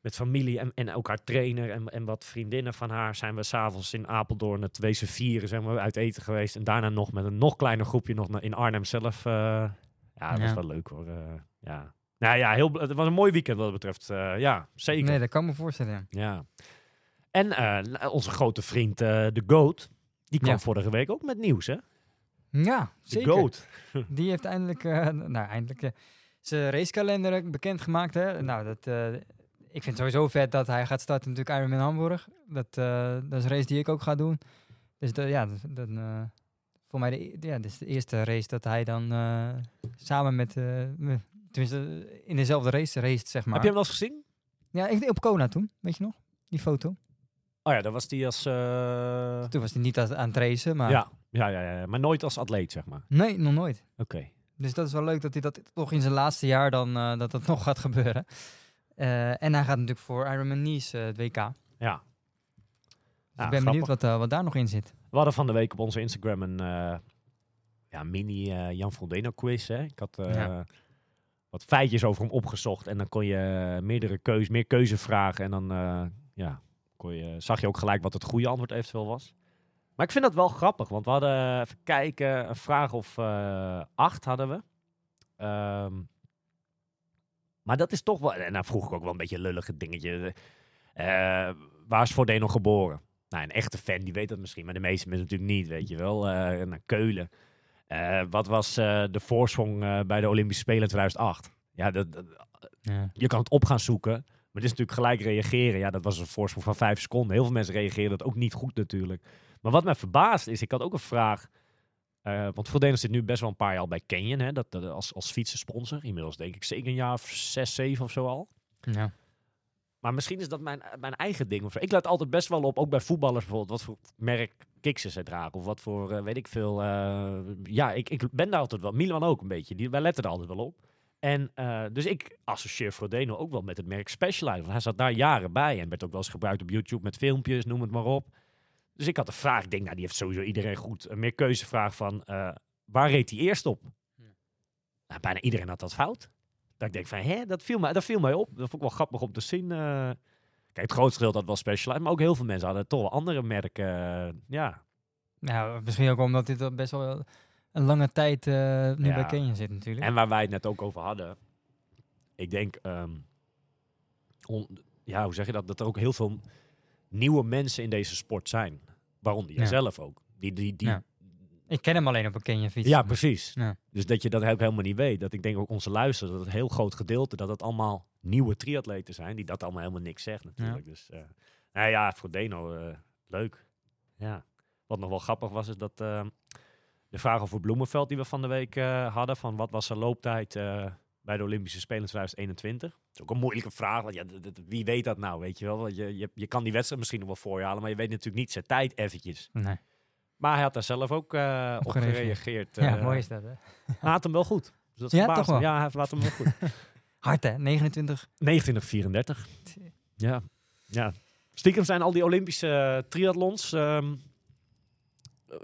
met familie en, en ook haar trainer en, en wat vriendinnen van haar zijn we s'avonds in Apeldoorn het wezen vieren, zijn we uit eten geweest. En daarna nog met een nog kleiner groepje nog in Arnhem zelf. Ja, dat was Ja. wel leuk hoor. eh, ja. Nou ja, heel, het was een mooi weekend wat dat betreft. eh, ja, zeker. Nee, dat kan me voorstellen. Ja. En eh, onze grote vriend, de GOAT, die kwam Ja. vorige week ook met nieuws, hè? Ja, De zeker. GOAT. Die heeft eindelijk, nou eindelijk, zijn racekalender bekendgemaakt. Hè? Nou, dat, ik vind het sowieso vet dat hij gaat starten natuurlijk Ironman Hamburg. Dat, dat is een race die ik ook ga doen. Dus dat, ja, dat, dat, voor mij de, e- ja, dit is de eerste race dat hij dan eh, samen met, eh, me- tenminste in dezelfde race race, zeg maar. Heb je hem wel eens gezien? Ja, ik op Kona toen, weet je nog? Die foto. Oh ja, dat was die als... eh, Toen was hij niet aan het racen, maar ja, ja, ja, ja, maar nooit als atleet, zeg maar. nee, nog nooit. Oké. Dus dat is wel leuk dat hij dat toch in zijn laatste jaar dan dat dat nog gaat gebeuren. En hij gaat natuurlijk voor Ironman Nice het WK. Dus Ja. Ja, ik ben grappig. benieuwd wat, wat daar nog in zit. We hadden van de week op onze Instagram een eh, ja, mini eh, Jan Frodeno quiz. Hè? Ik had eh, Ja. wat feitjes over hem opgezocht. En dan kon je meerdere keuze, meer keuzevragen. En dan ja, kon je, zag je ook gelijk wat het goede antwoord eventueel was. Maar ik vind dat wel grappig, want we hadden, even kijken, een vraag of acht hadden we. Ehm, maar dat is toch wel, en dan vroeg ik ook wel een beetje lullige dingetje. Waar is Frodeno geboren? Nou, een echte fan die weet dat misschien, maar de meeste mensen natuurlijk niet, weet je wel. Eh, naar Keulen. Eh, wat was eh, de voorsprong bij de Olympische Spelen in 2008? Ja, dat, dat- Ja. je kan het op gaan zoeken. Maar het is natuurlijk gelijk reageren. Ja, dat was een voorsprong van vijf seconden. Heel veel mensen reageren dat ook niet goed natuurlijk. Maar wat mij verbaast is, ik had ook een vraag. eh, want Frodeno zit nu best wel een paar jaar al bij Canyon. Hè, dat, dat, als, als fietsensponsor. Inmiddels denk ik zeker een jaar of zes, zeven of zo al. Ja. Maar misschien is dat mijn, mijn eigen ding. Ik let altijd best wel op, ook bij voetballers bijvoorbeeld, wat voor merk kicks ze dragen. Of wat voor, eh, weet ik veel. eh, ja, ik, ik ben daar altijd wel. Milan ook een beetje. Die, wij letten er altijd wel op. En eh, dus ik associeer Frodeno ook wel met het merk Specialized. Want hij zat daar jaren bij en werd ook wel eens gebruikt op YouTube met filmpjes, noem het maar op. Dus ik had een vraag. Ik denk, nou, die heeft sowieso iedereen goed. Een meer keuzevraag van, eh, waar reed hij eerst op? Nou, bijna iedereen had dat fout. Dat ik denk van, hè, dat viel, mij, dat viel mij op. Dat vond ik wel grappig om te zien. eh. Kijk, het grootste deel had wel Specialized, maar ook heel veel mensen hadden toch wel andere merken. eh, ja, Ja, misschien ook omdat dit best wel een lange tijd eh, nu Ja. bij Kenya zit natuurlijk. En waar wij het net ook over hadden. Ik denk, ehm, on- ja, hoe zeg je dat? Dat er ook heel veel nieuwe mensen in deze sport zijn. Waaronder Ja. jijzelf ook. Die, die, die, Ja. Ik ken hem alleen op een Kenya fiets. Ja, precies. Ja. Dus dat je dat ook helemaal niet weet. Dat ik denk ook onze luisteren, dat het een heel groot gedeelte, dat het allemaal nieuwe triatleten zijn, die dat allemaal helemaal niks zeggen natuurlijk. Dus, eh nou ja, voor Deno, eh, leuk. Ja. Wat nog wel grappig was, is dat eh, de vraag over Bloemenveld die we van de week hadden, van wat was zijn looptijd bij de Olympische Spelen 2021? Dat is ook een moeilijke vraag, want ja, wie weet dat nou, weet je wel? Je, je, je kan die wedstrijd misschien nog wel voor je halen, maar je weet natuurlijk niet zijn tijd eventjes. Nee. Maar hij had daar zelf ook eh, op, Op gereageerd. gereageerd. Ja, eh, mooi is dat, hè? hij had hem wel goed. Dus dat Ja, toch wel? Ja, hij laat hem wel goed. Hard, hè? 29. 29-34. Ja. ja. Stiekem zijn al die Olympische eh, triathlons, ehm,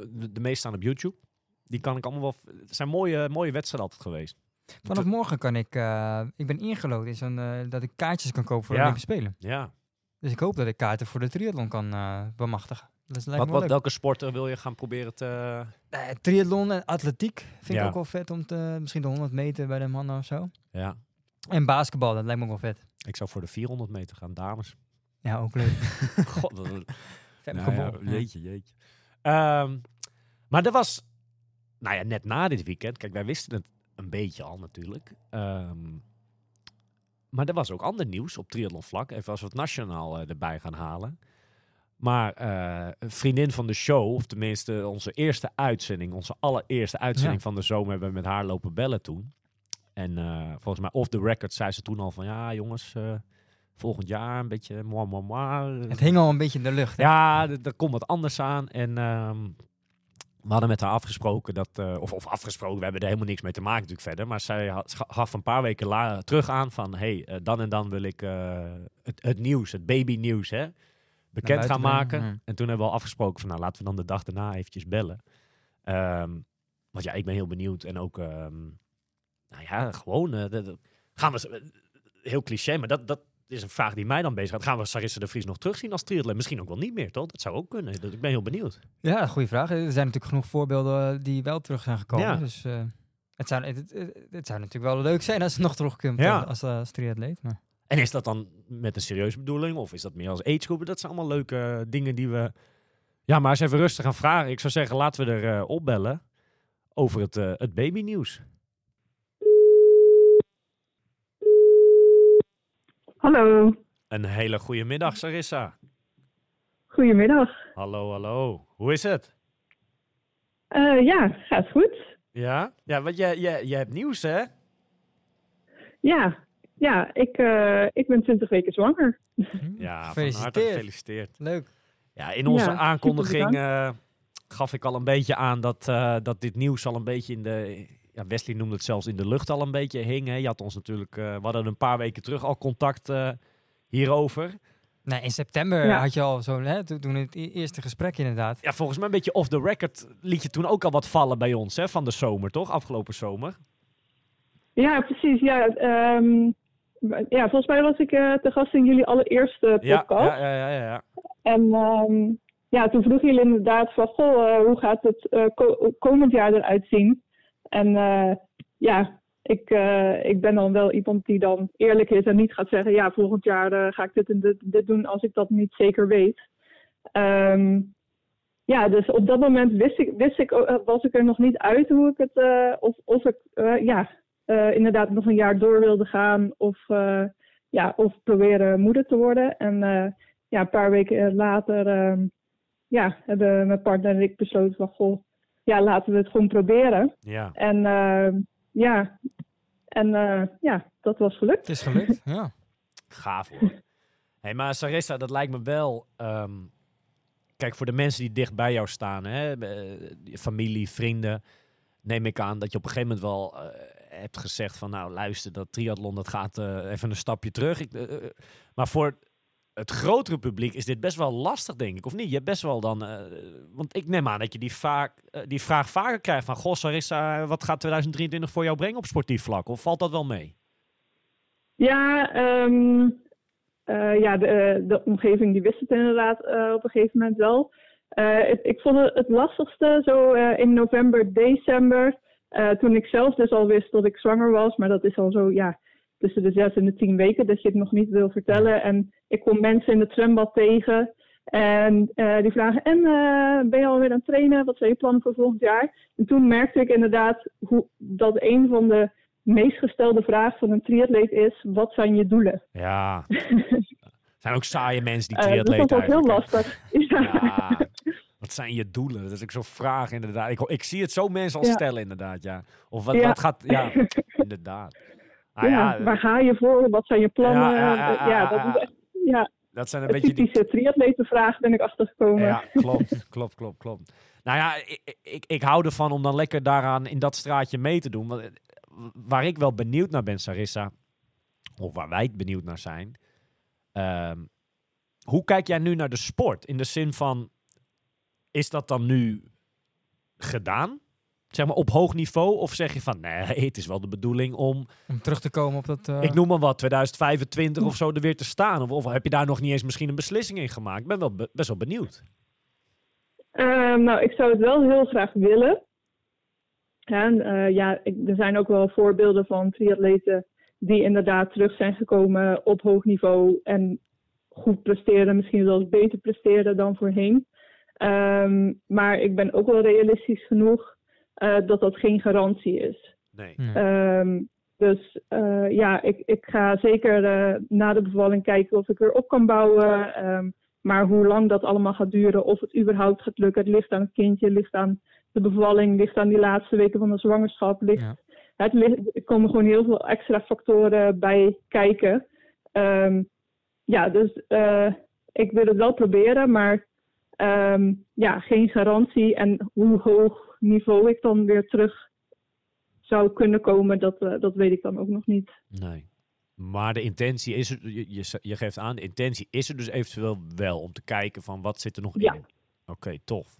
de, de meeste staan op YouTube. Die kan ik allemaal wel... Het zijn mooie, mooie wedstrijden altijd geweest. Vanaf morgen kan ik... ik ben ingelood in zo'n... dat ik kaartjes kan kopen voor Ja. de Olympische Spelen. Ja. Dus ik hoop dat ik kaarten voor de triathlon kan bemachtigen. Dat lijkt Wat, welke sporten wil je gaan proberen te... Eh, triathlon en atletiek vind Ja. ik ook wel vet om te... Misschien de 100 meter bij de mannen of zo. Ja. En basketbal, dat lijkt me ook wel vet. Ik zou voor de 400 meter gaan, dames. Ja, ook leuk. God, een- Femke Nou ja, jeetje, jeetje. Ehm, maar er was, nou ja, net na dit weekend, kijk, wij wisten het een beetje al natuurlijk. Ehm, maar er was ook ander nieuws op triathlon vlak. Even als we het nationaal eh, erbij gaan halen. Maar eh, een vriendin van de show, of tenminste onze eerste uitzending, onze allereerste uitzending Ja. van de zomer, hebben we met haar lopen bellen toen. En eh, volgens mij off the record zei ze toen al van, ja jongens, eh, volgend jaar een beetje moi, moi, moi. Het hing al een beetje in de lucht. hè? Ja, er komt wat anders aan. En ehm, we hadden met haar afgesproken dat, of, of afgesproken, we hebben er helemaal niks mee te maken natuurlijk verder. Maar zij had, ga- gaf een paar weken la- terug aan van, hey, dan en dan wil ik het, het nieuws, het baby nieuws, hè, bekend gaan maken. En toen hebben we al afgesproken van, nou, laten we dan de dag daarna eventjes bellen. Ehm, want ja, ik ben heel benieuwd. En ook, ehm, nou ja, gewoon, eh, de- de- gaan we, eh, heel cliché, maar dat, dat is een vraag die mij dan bezig gaat. Gaan we Sarissa de Vries nog terugzien als triathlete? Misschien ook wel niet meer, toch? Dat zou ook kunnen. Dat- Ik ben heel benieuwd. Ja, goede vraag. Er zijn natuurlijk genoeg voorbeelden eh, die wel terug zijn gekomen. Ja. Dus het, zou, het, het, het zou natuurlijk wel leuk zijn als ze nog terugkomt Ja. als, als triatleet. Maar En is dat dan met een serieuze bedoeling? Of is dat meer als agegroepen? Dat zijn allemaal leuke dingen die we... Ja, maar eens even rustig gaan vragen. Ik zou zeggen, laten we er eh, opbellen over het, eh het babynieuws. Hallo, Een hele goede middag, Sarissa. goedemiddag. Hallo, hallo. Hoe is het? Eh, ja, gaat goed. Ja? Ja, want jij, jij, jij hebt nieuws, hè? Ja, ja ik, eh, ik ben 20 weken zwanger. Ja, van harte Gefeliciteerd. gefeliciteerd. leuk. Ja, in onze Ja, aankondiging eh, gaf ik al een beetje aan dat, eh, dat dit nieuws al een beetje in de... Ja, Wesley noemde het zelfs in de lucht al een beetje hing. Hè. Je had ons natuurlijk... eh, we hadden een paar weken terug al contact eh, hierover. Nee, in september Ja. had je al zo'n, hè, toen, toen het e- eerste gesprek inderdaad. Ja, volgens mij een beetje off the record liet je toen ook al wat vallen bij ons hè, van de zomer, toch? Afgelopen zomer. Ja, precies. Ja, ehm, ja, volgens mij was ik eh, te gast in jullie allereerste Ja, podcast. ja, ja, ja, ja. En ehm, ja, toen vroegen jullie inderdaad van, goh, eh, hoe gaat het eh, ko- komend jaar eruit zien? En ja, ik, ik ben dan wel iemand die dan eerlijk is en niet gaat zeggen, ja, volgend jaar ga ik dit en dit, dit doen als ik dat niet zeker weet. Ehm, ja, dus op dat moment wist ik, wist ik, was ik er nog niet uit hoe ik het, of, of ik, ja, eh, inderdaad nog een jaar door wilde gaan of, eh, ja, of proberen moeder te worden. En eh, ja, een paar weken later ehm, ja, hebben mijn partner en ik besloten van, goh, ja, laten we het gewoon proberen. ja. En ehm, ja, en eh, ja, dat was gelukt. Het is gelukt, ja. Gaaf hoor. hey, maar Sarissa, dat lijkt me wel. ehm, kijk, voor de mensen die dicht bij jou staan, hè, familie, vrienden, neem ik aan dat je op een gegeven moment wel eh, hebt gezegd van, nou luister, dat triathlon dat gaat eh, even een stapje terug. Ik, eh, eh, maar voor het grotere publiek is dit best wel lastig, denk ik, of niet? Je hebt best wel dan, want ik neem aan dat je die, vaak, die vraag vaker krijgt van, goh, Sarissa, wat gaat 2023 voor jou brengen op sportief vlak? Of valt dat wel mee? Ja, ehm, eh, ja de, de omgeving die wist het inderdaad op een gegeven moment wel. Ik vond het het lastigste zo in november, december. Eh, toen ik zelf dus al wist dat ik zwanger was. Maar dat is al zo, ja, tussen de zes en de tien weken dat je het nog niet wil vertellen. En ik kom mensen in het zwembad tegen. En eh, die vragen, en eh, ben je alweer aan het trainen? Wat zijn je plannen voor volgend jaar? En toen merkte ik inderdaad hoe, dat een van de meest gestelde vragen van een triatleet is: wat zijn je doelen? Ja. Er zijn ook saaie mensen die dus triatleten dat was heel eigenlijk, hè. lastig. Ja. Ja. Wat zijn je doelen? Dat is ook zo'n vraag inderdaad. Ik, ik zie het zo mensen al Ja. stellen inderdaad, ja. Of wat, Ja. wat gaat... Ja, inderdaad. Ah, Ja, waar ga je voor? Wat zijn je plannen? Ja, dat ja. is echt ja, dat zijn een beetje die... typische triatletenvraag ben ik achtergekomen. Ja, klopt, klopt, klopt, klopt. Nou ja, ik, ik, ik hou ervan om dan lekker daaraan in dat straatje mee te doen. Want, eh, waar ik wel benieuwd naar ben, Sarissa, of waar wij benieuwd naar zijn. ehm, hoe kijk jij nu naar de sport? In de zin van, is dat dan nu gedaan? Zeg maar op hoog niveau? Of zeg je van, nee, het is wel de bedoeling om, Om terug te komen op dat... eh, ik noem maar wat, 2025 of zo er weer te staan? Of, of heb je daar nog niet eens misschien een beslissing in gemaakt? Ik ben wel be- best wel benieuwd. Ehm, nou, ik zou het wel heel graag willen. En, eh, ja, ik- er zijn ook wel voorbeelden van triatleten die inderdaad terug zijn gekomen op hoog niveau en goed presteren, misschien zelfs beter presteren dan voorheen. Ehm, maar ik ben ook wel realistisch genoeg eh, dat dat geen garantie is. Nee. hm. Ehm, dus eh, ja, ik, ik ga zeker eh, na de bevalling kijken of ik weer op kan bouwen. Ehm, maar hoe lang dat allemaal gaat duren, of het überhaupt gaat lukken, het ligt aan het kindje, ligt aan de bevalling, ligt aan die laatste weken van de zwangerschap. Ligt, Ja. het ligt, er komen gewoon heel veel extra factoren bij kijken. Ehm, ja, dus eh, ik wil het wel proberen, maar ehm, ja, geen garantie. En hoe hoog niveau ik dan weer terug zou kunnen komen, dat, eh, dat weet ik dan ook nog niet. Nee. Maar de intentie is er, je, je, geeft aan, de intentie is er dus eventueel wel om te kijken van wat zit er nog Ja. in. Oké, tof.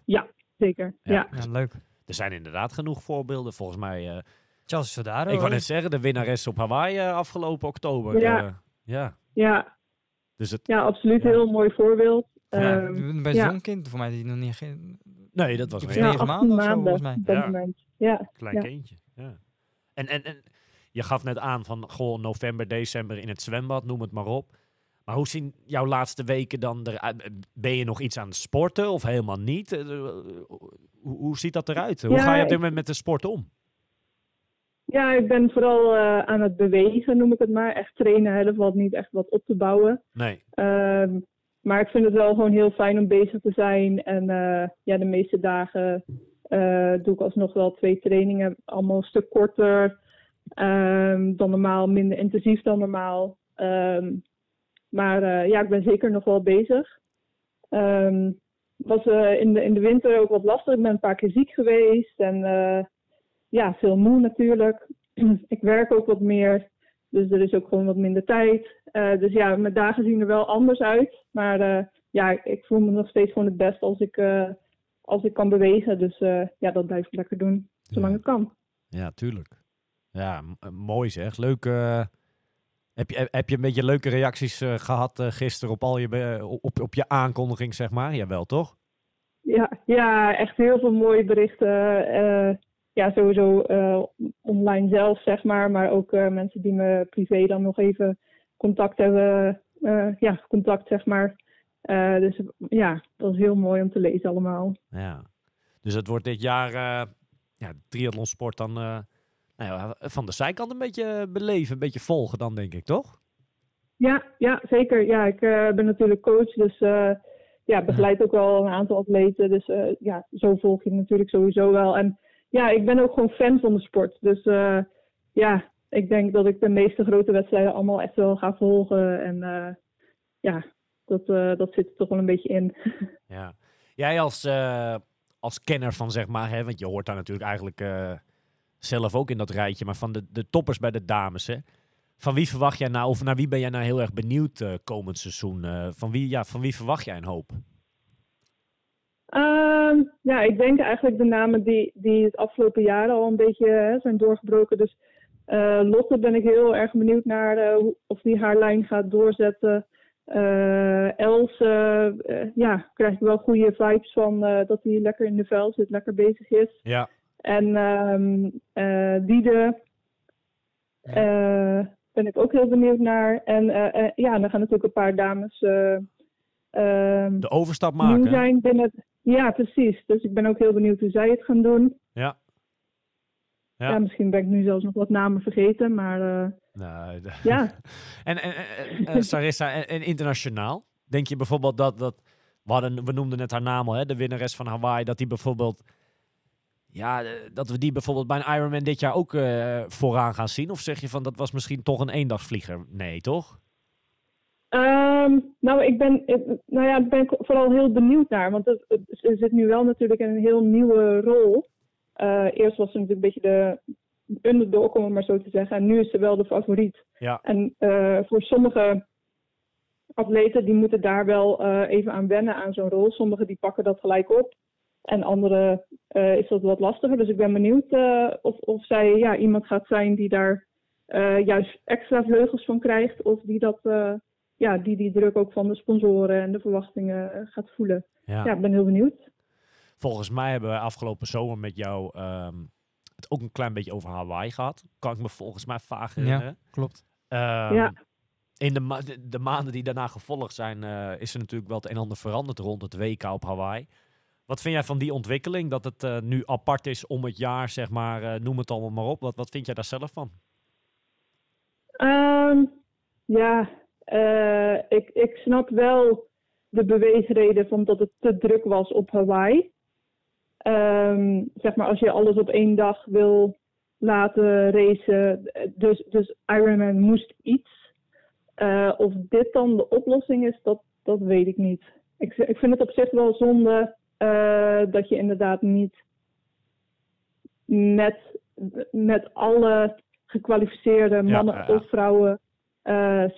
Zeker. Ja. Ja. Ja, leuk. Er zijn inderdaad genoeg voorbeelden. Volgens mij, eh, Chelsea Sodaro. ik wou net zeggen, de winnares op Hawaii eh, afgelopen oktober. Ja. ja. Ja, Dus het, ja, absoluut. Ja. Heel mooi voorbeeld. Ja, Ehm, Bij ja. zo'n kind, voor mij die nog niet... Geen, nee, dat was negen 18 maanden of zo, maanden volgens mij. Ja. Ja, klein Ja. kindje. Ja. En, en, en je gaf net aan van gewoon november, december in het zwembad, noem het maar op. Maar hoe zien jouw laatste weken dan eruit? Ben je nog iets aan het sporten of helemaal niet? Eh, Hoe, hoe ziet dat eruit? Hoe Ja, ga je op dit moment met de sport om? ja ik ben vooral eh, aan het bewegen, noem ik het maar. Echt trainen, er valt niet echt wat op te bouwen. Nee. Ehm, maar ik vind het wel gewoon heel fijn om bezig te zijn. En eh, ja, de meeste dagen eh, doe ik alsnog wel twee trainingen. Allemaal een stuk korter ehm, dan normaal, minder intensief dan normaal. Ehm, maar eh, ja, ik ben zeker nog wel bezig. Ehm was in, de, in de winter ook wat lastig. Ik ben een paar keer ziek geweest. En ja, veel moe natuurlijk. ik werk ook wat meer. Dus er is ook gewoon wat minder tijd. Eh, dus ja, mijn dagen zien er wel anders uit. Maar eh, ja, ik, voel me nog steeds gewoon het best als ik, eh, als ik kan bewegen. Dus ja, dat blijf ik lekker doen, zolang Ja. het kan. Ja, tuurlijk. Ja, mooi zeg. Leuk, Heb je, heb je een beetje leuke reacties eh, gehad eh, gisteren op, al je, op, op je aankondiging, zeg maar? Jawel, toch? Ja, ja, echt heel veel mooie berichten. Ja, sowieso eh, online zelf, zeg maar. Maar ook eh, mensen die me privé dan nog even contact hebben. eh, ja, contact, zeg maar. Dus ja, dat is heel mooi om te lezen allemaal. Ja. Dus het wordt dit jaar ja, triathlonsport dan nou ja, van de zijkant een beetje beleven, een beetje volgen dan, denk ik, toch? Ja, ja zeker. Ja, ik ben natuurlijk coach, dus ja, begeleid ook wel een aantal atleten. Dus ja, zo volg je natuurlijk sowieso wel. En ja, ik ben ook gewoon fan van de sport. Dus ja, ik denk dat ik de meeste grote wedstrijden allemaal echt wel ga volgen. En ja, dat, dat zit er toch wel een beetje in. Ja. Jij als, als kenner van, zeg maar, hè, want je hoort daar natuurlijk eigenlijk zelf ook in dat rijtje, maar van de, de toppers bij de dames, hè? Van wie verwacht jij nou, of naar wie ben jij nou heel erg benieuwd komend seizoen? Van, wie, ja, van wie verwacht jij een hoop? Um, ja, ik denk eigenlijk de namen die, die het afgelopen jaar al een beetje hè, zijn doorgebroken. Dus uh, Lotte ben ik heel erg benieuwd naar of die haar lijn gaat doorzetten. Else, ja, krijg ik wel goede vibes van dat hij lekker in de vel zit, lekker bezig is. Ja. En um, Diede. Ben ik ook heel benieuwd naar. En ja, dan gaan natuurlijk een paar dames uh, de overstap maken. zijn binnen. Ja, precies. Dus ik ben ook heel benieuwd hoe zij het gaan doen. Ja. Ja, ja misschien ben ik nu zelfs nog wat namen vergeten, maar nee, ja. en, en, en Sarissa, en, en, internationaal? Denk je bijvoorbeeld dat, dat we, hadden, we noemden net haar naam al, hè, de winnares van Hawaii, dat die bijvoorbeeld ja, dat we die bijvoorbeeld bij een Ironman dit jaar ook uh, vooraan gaan zien? Of zeg je van dat was misschien toch een eendagsvlieger? Nee, toch? Um, nou, ik ben, nou ja, ben ik vooral heel benieuwd naar. Want het, het, ze zit nu wel natuurlijk in een heel nieuwe rol. Uh, eerst was ze natuurlijk een beetje de underdog, om het maar zo te zeggen. En nu is ze wel de favoriet. Ja. En uh, voor sommige atleten, die moeten daar wel even aan wennen aan zo'n rol. Sommigen die pakken dat gelijk op. En andere uh, is dat wat lastiger. Dus ik ben benieuwd of, of zij ja, iemand gaat zijn die daar juist extra vleugels van krijgt. Of die, dat, ja, die die druk ook van de sponsoren en de verwachtingen gaat voelen. Ja. ja. ik ben heel benieuwd. Volgens mij hebben we afgelopen zomer met jou um, het ook een klein beetje over Hawaii gehad. Kan ik me volgens mij vaag herinneren. Ja, klopt. Um, ja. In de, ma de, de, maanden die daarna gevolgd zijn, is er natuurlijk wel het een en ander veranderd rond het WK op Hawaii. Wat vind jij van die ontwikkeling? Dat het uh, nu apart is om het jaar, zeg maar, uh, noem het allemaal maar op. Wat, wat vind jij daar zelf van? Um, ja, uh, ik, ik snap wel de beweegreden van dat het te druk was op Hawaii. Um, zeg maar, als je alles op één dag wil laten racen, dus, dus Ironman moest iets. of dit dan de oplossing is, dat, dat weet ik niet. Ik, ik vind het op zich wel zonde uh, dat je inderdaad niet met, met alle gekwalificeerde mannen ja, of vrouwen uh,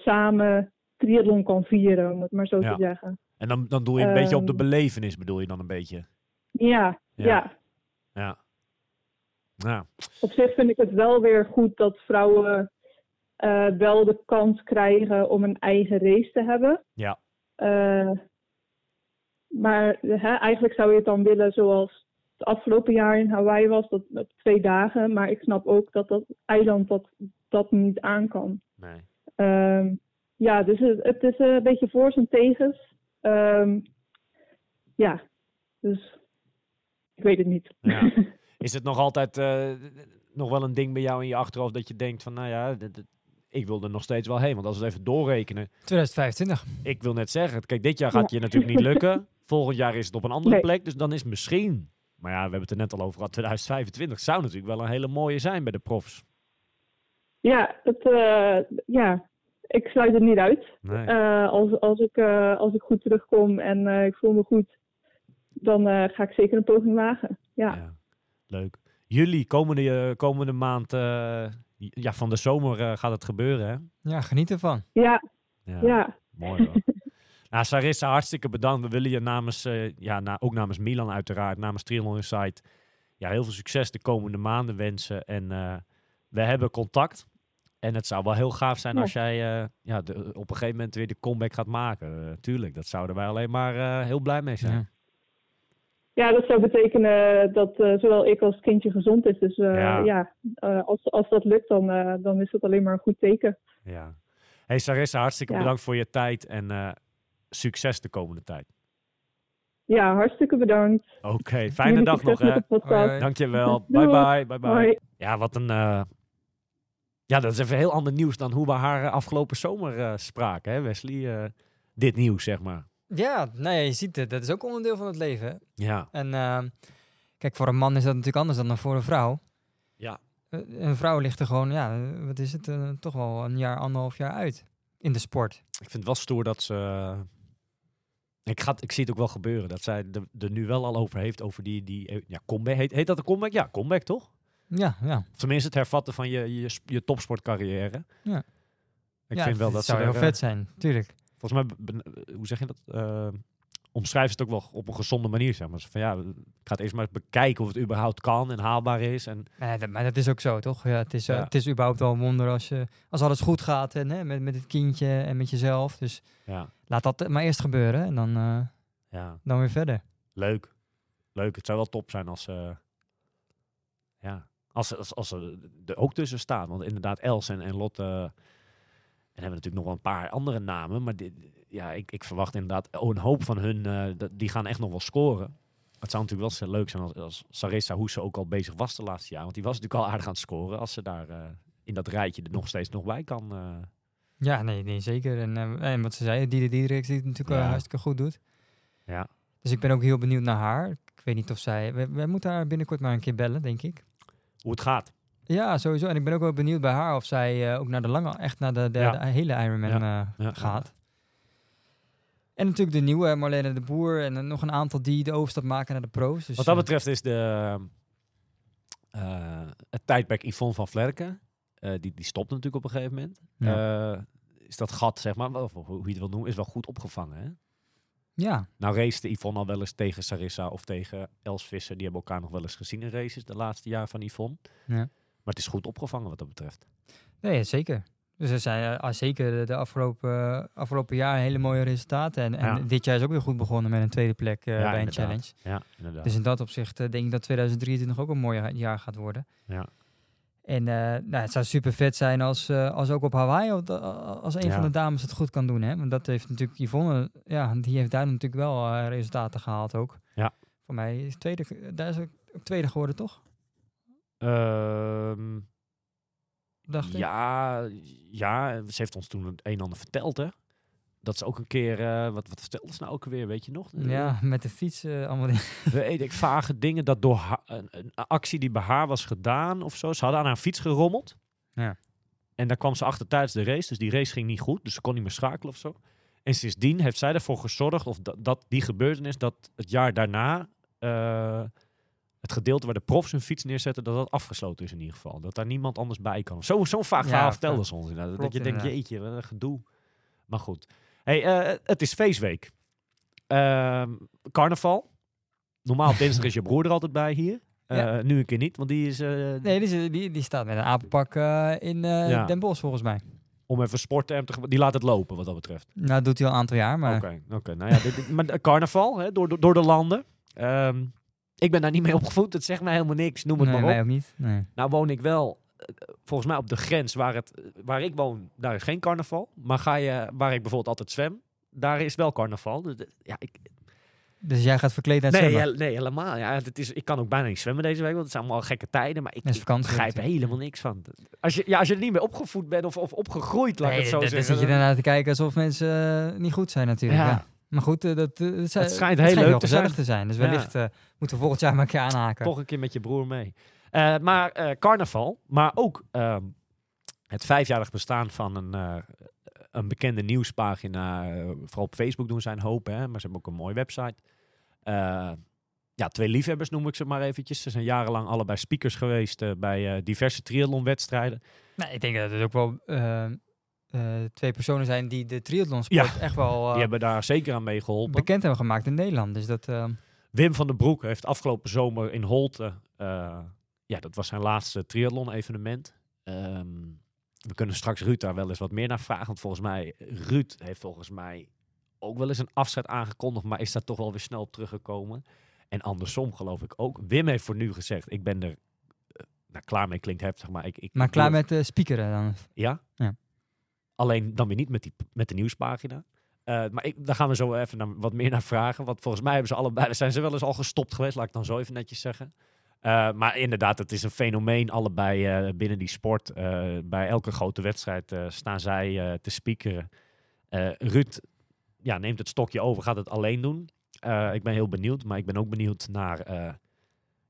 samen triathlon kan vieren, om het maar zo Ja. te zeggen. En dan, dan doe je een beetje op de Ehm. belevenis, bedoel je dan een beetje? Ja, Ja. ja. Ja. Ja, Op zich vind ik het wel weer goed dat vrouwen eh, wel de kans krijgen om een eigen race te hebben. ja. Eh, maar hè, eigenlijk zou je het dan willen zoals het afgelopen jaar in Hawaii was, dat, dat twee dagen. Maar ik snap ook dat dat eiland dat, dat niet aan kan. nee. Ehm, ja, dus het, het is een beetje voor's en tegens. Ehm, ja, dus ik weet het niet. Ja. Is het nog altijd eh, nog wel een ding bij jou in je achterhoofd dat je denkt van, nou ja, dit- dit- ik wil er nog steeds wel heen. Want als we het even doorrekenen, 2025. ik wil net zeggen, kijk, dit jaar gaat je natuurlijk niet lukken. Volgend jaar is het op een andere Nee. plek, dus dan is misschien. Maar ja, we hebben het er net al over gehad, 2025 zou natuurlijk wel een hele mooie zijn bij de profs. Ja, het, eh, ja, ik sluit het niet uit. Nee. Eh, als, als, ik, eh, als ik goed terugkom en eh, ik voel me goed, dan eh, ga ik zeker een poging wagen. Ja, Ja, leuk. Juli, komende, eh, komende maand, eh, ja, van de zomer eh, gaat het gebeuren, hè? Ja, geniet ervan. ja, Ja, ja. mooi hoor. nou, Sarissa, hartstikke bedankt. We willen je namens, eh, ja, na, ook namens Milan uiteraard, namens Triathlon Insight, ja, heel veel succes de komende maanden wensen. En eh, we hebben contact. En het zou wel heel gaaf zijn Ja. als jij eh, ja, de- op een gegeven moment weer de comeback gaat maken. Eh, tuurlijk, dat zouden wij alleen maar eh, heel blij mee zijn. Ja. Ja, dat zou betekenen dat eh, zowel ik als het kindje gezond is. Dus eh, Ja. ja, eh, als, als dat lukt, dan, eh, dan is dat alleen maar een goed teken. Ja. Hey Sarissa, hartstikke Ja. bedankt voor je tijd en eh, succes de komende tijd. Ja, hartstikke bedankt. Oké, fijne dag nog hè. Dankjewel. Bye bye. Bye bye. Hoi. Ja, wat een. Ja, dat is even heel ander nieuws dan hoe we haar eh, afgelopen zomer eh, spraken, hè, Wesley? Eh, dit nieuws, zeg maar. Ja, nee, je ziet het. Dat is ook onderdeel van het leven. hè. Ja, En ehm, kijk, voor een man is dat natuurlijk anders dan voor een vrouw. ja. Een vrouw ligt er gewoon, ja, wat is het, toch wel een jaar, anderhalf jaar uit in de sport. Ik vind het wel stoer dat ze. Ik, ga, ik zie het ook wel gebeuren. Dat zij er, nu wel al over heeft. Over die, die ja, comeback. Heet, heet dat een comeback? Ja, comeback toch? Ja, ja. Tenminste het hervatten van je, je, je topsportcarrière. Ja. Ik ja, vind wel dat zou ze heel vet eh, zijn, tuurlijk. Volgens mij, ben- eh, hoe zeg je dat? Eh omschrijven ze het ook wel op een gezonde manier. Zeg maar. Van, ja, ik ga het eerst maar eens bekijken of het überhaupt kan en haalbaar is. En, dat, maar dat is ook zo, toch? Ja, het, is, het is überhaupt wel een wonder als, je, als alles goed gaat en, hè, met, met het kindje en met jezelf. Dus ja, laat dat maar eerst gebeuren en dan, ja, dan weer verder. leuk. Leuk. Het zou wel top zijn als ja, als, ze- als, als ze er ook tussen staan. Want inderdaad, Els en, en Lotte... En hebben natuurlijk nog wel een paar andere namen. Maar dit, ja, ik, ik verwacht inderdaad oh, een hoop van hun. eh, die gaan echt nog wel scoren. Het zou natuurlijk wel leuk zijn als, als Sarissa Hoese ook al bezig was de laatste jaar. Want die was natuurlijk al aardig aan het scoren. Als ze daar eh, in dat rijtje er nog steeds nog bij kan. eh. Ja, nee, nee zeker. En, en wat ze zei, Diede Diederik die het natuurlijk Ja. hartstikke goed doet. Ja. Dus ik ben ook heel benieuwd naar haar. Ik weet niet of zij... We, we moeten haar binnenkort maar een keer bellen, denk ik. Hoe het gaat. Ja, sowieso. En ik ben ook wel benieuwd bij haar of zij eh, ook naar de lange, echt naar de, de, Ja. de hele Ironman Ja. eh, Ja. gaat. En natuurlijk de nieuwe Marlene de Boer en eh, nog een aantal die de overstap maken naar de pro's. Dus, Wat dat eh, betreft is de, eh, het tijdperk Yvonne van Vlerken. eh, die, die stopt natuurlijk op een gegeven moment. Eh, is dat gat, zeg maar, of hoe je het wil noemen, is wel goed opgevangen. Hè? Ja, Nou racete Yvonne al wel eens tegen Sarissa of tegen Els Visser. Die hebben elkaar nog wel eens gezien in races de laatste jaar van Yvonne. Ja. Maar het is goed opgevangen wat dat betreft. nee, zeker. Dus er zijn eh, ah, zeker de- afgelopen, afgelopen jaar hele mooie resultaten. En, en Ja. dit jaar is ook weer goed begonnen met een tweede plek eh, Ja, bij een inderdaad. challenge. Ja, inderdaad. Dus in dat opzicht eh, denk ik dat 2023 ook een mooi ja- jaar gaat worden. Ja. En eh, nou, het zou super vet zijn als, eh, als ook op Hawaii, als een Ja. van de dames het goed kan doen. Hè? Want dat heeft natuurlijk Yvonne, ja, die heeft daar natuurlijk wel eh, resultaten gehaald ook. Ja. Voor mij is tweede, daar is ook tweede geworden, toch? Ehm, Dacht ik. ja, ja, ze heeft ons toen het een en ander verteld, hè. Dat ze ook een keer, eh, wat, wat vertelde ze nou ook weer, weet je nog? Ja, met de fiets eh, allemaal. weet ik, vage dingen dat door een, een actie die bij haar was gedaan of zo. Ze hadden aan haar fiets gerommeld. Ja. En daar kwam ze achter tijdens de race. Dus die race ging niet goed. Dus ze kon niet meer schakelen of zo. En sindsdien heeft zij ervoor gezorgd, of dat, dat die gebeurtenis, dat het jaar daarna eh, het gedeelte waar de profs hun fiets neerzetten, dat dat afgesloten is in ieder geval. Dat daar niemand anders bij kan. Zo- Zo'n vaak Ja, verhaal ja. vertelde ze ons inderdaad. dat je denkt, jeetje, wat een gedoe. Maar goed. Hey, eh, het is feestweek. Ehm, carnaval. Normaal dinsdag is je broer er altijd bij hier. Eh, Ja. Nu een keer niet, want die is... eh, Nee, die, is- die, die staat met een apenpak in Ja. Den Bosch volgens mij. Om even sporten te... ge- Die laat het lopen, wat dat betreft. Nou, dat doet hij al een aantal jaar, maar... Oké, oké. Nou ja, dit, maar carnaval, hè, door, door, de landen. Ehm, ik ben daar niet mee opgevoed. Het zegt mij helemaal niks. Noem het nee, maar op. ook niet. Nee. Nou woon ik wel, volgens mij op de grens waar, het, waar ik woon, daar is geen carnaval. Maar ga je, waar ik bijvoorbeeld altijd zwem, daar is wel carnaval. Dus, de- ja, ik, Dus jij gaat verkleed naar het nee, zwemmen? nee, helemaal. Ja, het is, ik kan ook bijna niet zwemmen deze week, want het zijn allemaal gekke tijden. Maar ik, ik begrijp er helemaal niks van. Als je, ja, als je er niet mee opgevoed bent of, of opgegroeid, laat Nee, het zo dan- dan zeggen. zit je daarna te kijken alsof mensen eh, niet goed zijn natuurlijk. Ja. Ja. Maar goed, eh, dat, eh, het, schijnt heel leuk te zijn. te zijn. Dus wellicht eh, moeten we volgend jaar maar een keer aanhaken. Toch een keer met je broer mee. Eh, maar eh, carnaval, maar ook ehm, het vijfjarig bestaan van een, eh, een bekende nieuwspagina. vooral op Facebook doen zijn hoop, hè, maar ze hebben ook een mooie website. Ja, twee liefhebbers noem ik ze maar eventjes. Ze zijn jarenlang allebei speakers geweest bij diverse triathlonwedstrijden. Nee, ik denk dat het ook wel twee personen zijn die de triathlonsport echt wel Die hebben daar zeker aan meegeholpen. bekend hebben gemaakt in Nederland. Dus dat, Wim van den Broek heeft afgelopen zomer in Holte, ja, dat was zijn laatste triathlon-evenement. Ehm, we kunnen straks Ruud daar wel eens wat meer naar vragen. Want volgens mij, Ruud heeft volgens mij ook wel eens een afscheid aangekondigd. Maar is daar toch wel weer snel op teruggekomen. En andersom geloof ik ook. Wim heeft voor nu gezegd, ik ben er eh, nou, klaar mee. Klinkt heftig, maar ik... ik Maar klaar met de speakeren dan? Ja? Ja. Alleen dan weer niet met, die, met de nieuwspagina. Eh, maar ik, daar gaan we zo even naar, wat meer naar vragen. Want volgens mij hebben ze allebei, zijn ze wel eens al gestopt geweest, laat ik dan zo even netjes zeggen. Eh, maar inderdaad, het is een fenomeen allebei eh, binnen die sport. Eh, bij elke grote wedstrijd staan zij te speakeren. Eh, Ruud ja, neemt het stokje over, gaat het alleen doen. Ik ben heel benieuwd, maar ik ben ook benieuwd naar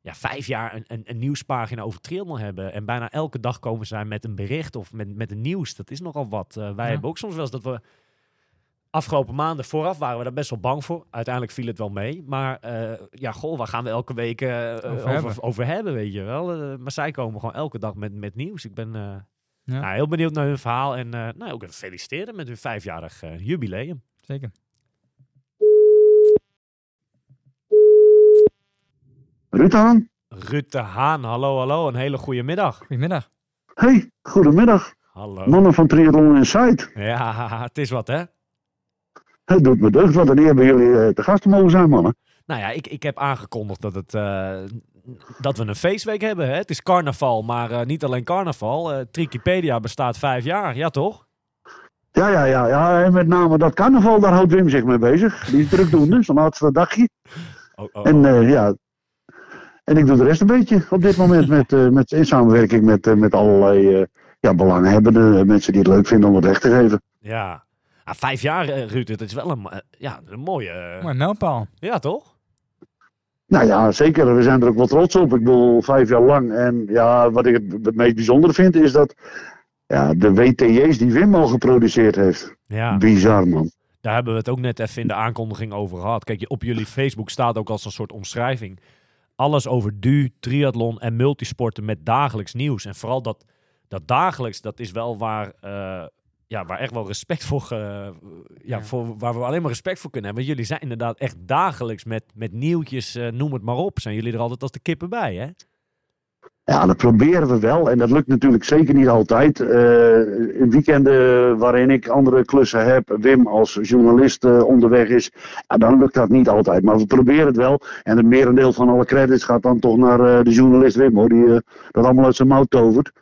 ja, vijf jaar een, een, een nieuwspagina over triathlon hebben. En bijna elke dag komen zij met een bericht of met, met een nieuws. Dat is nogal wat. Wij Ja. hebben ook soms wel eens dat we... Afgelopen maanden vooraf waren we daar best wel bang voor. Uiteindelijk viel het wel mee. Maar eh, ja, goh, waar gaan we elke week eh, over, over, hebben. over hebben, weet je wel. Eh, maar zij komen gewoon elke dag met, met nieuws. Ik ben eh, Ja. nou, heel benieuwd naar hun verhaal. En eh nou, ook even feliciteren met hun vijfjarig eh, jubileum. Zeker. Ruud aan? Ruud de Haan, hallo, hallo. Een hele goede middag. Goedemiddag. Hey, goedemiddag. Hallo. Mannen van Triathlon Insight. Ja, het is wat, hè? Het doet me deugd, want die hebben jullie eh, te gast mogen zijn, mannen. Nou ja, ik, ik heb aangekondigd dat, het, eh, dat we een feestweek hebben. Hè? Het is carnaval, maar eh, niet alleen carnaval. Eh Trikipedia bestaat vijf jaar, ja toch? Ja, ja, ja, ja. En met name dat carnaval, daar houdt Wim zich mee bezig. Die is drukdoende, zo'n laatste dagje. Oh, oh, En eh, ja, en ik doe de rest een beetje op dit moment met, met, in samenwerking met, met allerlei ja, belanghebbenden. Mensen die het leuk vinden om het weg te geven. Ja. Ah, vijf jaar, eh, Ruud. Het is wel een, eh, ja, een mooie... eh, Mooi mijlpaal. ja, toch? Nou ja, zeker. We zijn er ook wel trots op. Ik bedoel, vijf jaar lang. En ja, wat ik het, het meest bijzondere vind, is dat ja, de WTJ's die Wim al geproduceerd heeft. Ja. Bizar, man. Daar hebben we het ook net even in de aankondiging over gehad. Kijk, je- op jullie Facebook staat ook als een soort omschrijving. Alles over du, triathlon en multisporten met dagelijks nieuws. En vooral dat, dat dagelijks, dat is wel waar, eh, ja, waar echt wel respect voor, ge- ja, Ja. Voor, waar we alleen maar respect voor kunnen hebben. Want jullie zijn inderdaad echt dagelijks met, met nieuwtjes, eh, noem het maar op. Zijn jullie er altijd als de kippen bij, hè? Ja, dat proberen we wel. En dat lukt natuurlijk zeker niet altijd. Eh, in weekenden waarin ik andere klussen heb, Wim als journalist eh, onderweg is, ja, dan lukt dat niet altijd. Maar we proberen het wel. En het merendeel van alle credits gaat dan toch naar eh, de journalist Wim, hoor, die eh, dat allemaal uit zijn mouw tovert.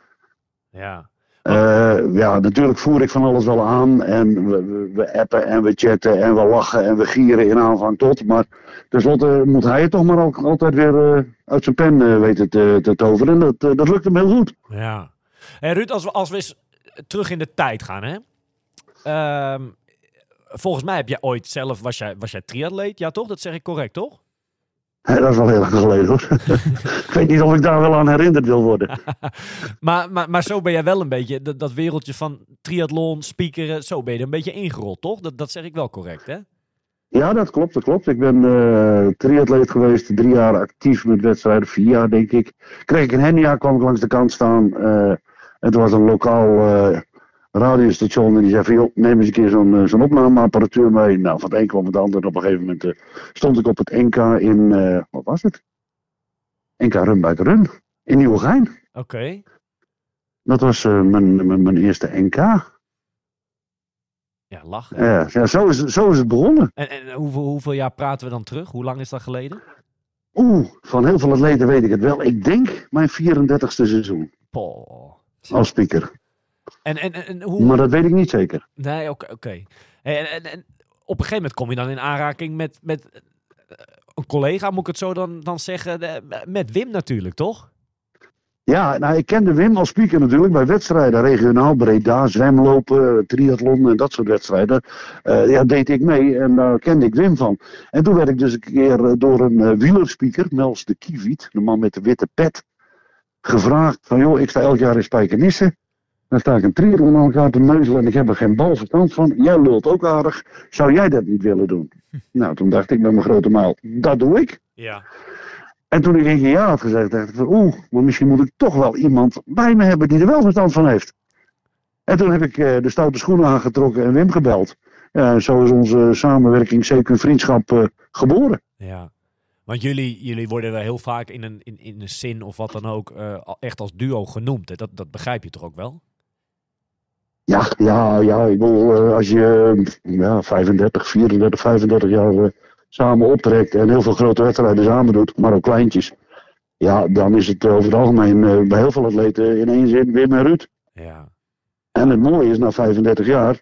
Ja. Eh, ja, natuurlijk voer ik van alles wel aan. En we, we, appen en we chatten en we lachen en we gieren in aanvang tot. Maar tenslotte moet hij het toch maar ook altijd weer eh, uit zijn pen eh, weten te, toveren. En dat, dat lukt hem heel goed. Ja. Hey Ruud, als we, als we eens terug in de tijd gaan, hè? Ehm, volgens mij heb jij ooit zelf, was jij, was jij triatleet? Ja, toch? Dat zeg ik correct, toch? Dat is al heel lang geleden hoor. ik weet niet of ik daar wel aan herinnerd wil worden. Maar, maar, maar zo ben jij wel een beetje, dat, dat wereldje van triathlon, speakeren, zo ben je er een beetje ingerold, toch? Dat, dat zeg ik wel correct, hè? Ja, dat klopt, dat klopt. Ik ben eh triatleet geweest, drie jaar actief met wedstrijden, vier jaar denk ik. Kreeg ik een hernia, kwam ik langs de kant staan. eh het was een lokaal eh, radiostation en die zei van, joh, neem eens een keer zo'n eh, zo'n opnameapparatuur mee. Nou, van het een kwam het ander. Op een gegeven moment eh, stond ik op het NK in, eh, wat was het? NK Run bij de Run, in Nieuwegein. Oké. Dat was mijn, mijn, mijn eerste NK. Ja, lachen. Ja, zo, is, het- zo is het begonnen. En, en hoeveel, hoeveel jaar praten we dan terug? Hoe lang is dat geleden? Oeh, van heel veel atleten weet ik het wel. Ik denk mijn 34ste seizoen Poh. als speaker. En, en, en, hoe... Maar dat weet ik niet zeker. Nee, oké. En, en, en op een gegeven moment kom je dan in aanraking met, met eh, een collega, moet ik het zo dan, dan zeggen, met Wim natuurlijk, toch? Ja, nou, ik kende Wim als speaker natuurlijk bij wedstrijden. Regionaal, Breda, zwemlopen, triathlon en dat soort wedstrijden. Eh, ja, deed ik mee en daar kende ik Wim van. En toen werd ik dus een keer eh, door een eh, wielerspeaker, Mels de Kieviet, de man met de witte pet, gevraagd van joh, ik sta elk jaar in Spijkenisse. Dan sta ik een triathlon aan elkaar te neuzelen en ik heb er geen bal verstand van. Jij lult ook aardig. Zou jij dat niet willen doen? Nou, toen dacht ik met mijn grote maal, dat doe ik. Ja. En toen ik een keer ja had gezegd, dacht ik van oeh, maar misschien moet ik toch wel iemand bij me hebben die er wel verstand van heeft. En toen heb ik eh, de stoute schoenen aangetrokken en Wim gebeld. Ja, zo is onze samenwerking, zeker vriendschap, eh, geboren. Ja. Want jullie, jullie worden wel heel vaak in een, in, in een zin of wat dan ook eh, echt als duo genoemd. Hè? Dat, dat begrijp je toch ook wel? Ja, ja, ja. Ik bedoel, eh, als je eh, ja, 35, 34, 35 jaar eh, samen optrekt en heel veel grote wedstrijden samen doet, maar ook kleintjes. Ja, dan is het over het algemeen eh, bij heel veel atleten in één zin Wim en Ruud. Ja. En het mooie is, na 35 jaar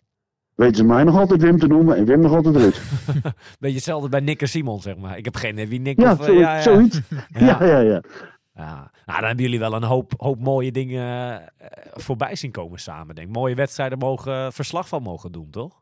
weten ze mij nog altijd Wim te noemen en Wim nog altijd Ruud. Beetje hetzelfde bij Nick en Simon, zeg maar. Ik heb geen idee wie Nick Ja, of... eh, zo- zoiets. Ja. Ja, ja, ja. Nou, dan hebben jullie wel een hoop, hoop mooie dingen eh, voorbij zien komen samen, denk ik. Mooie wedstrijden mogen, verslag van mogen doen, toch?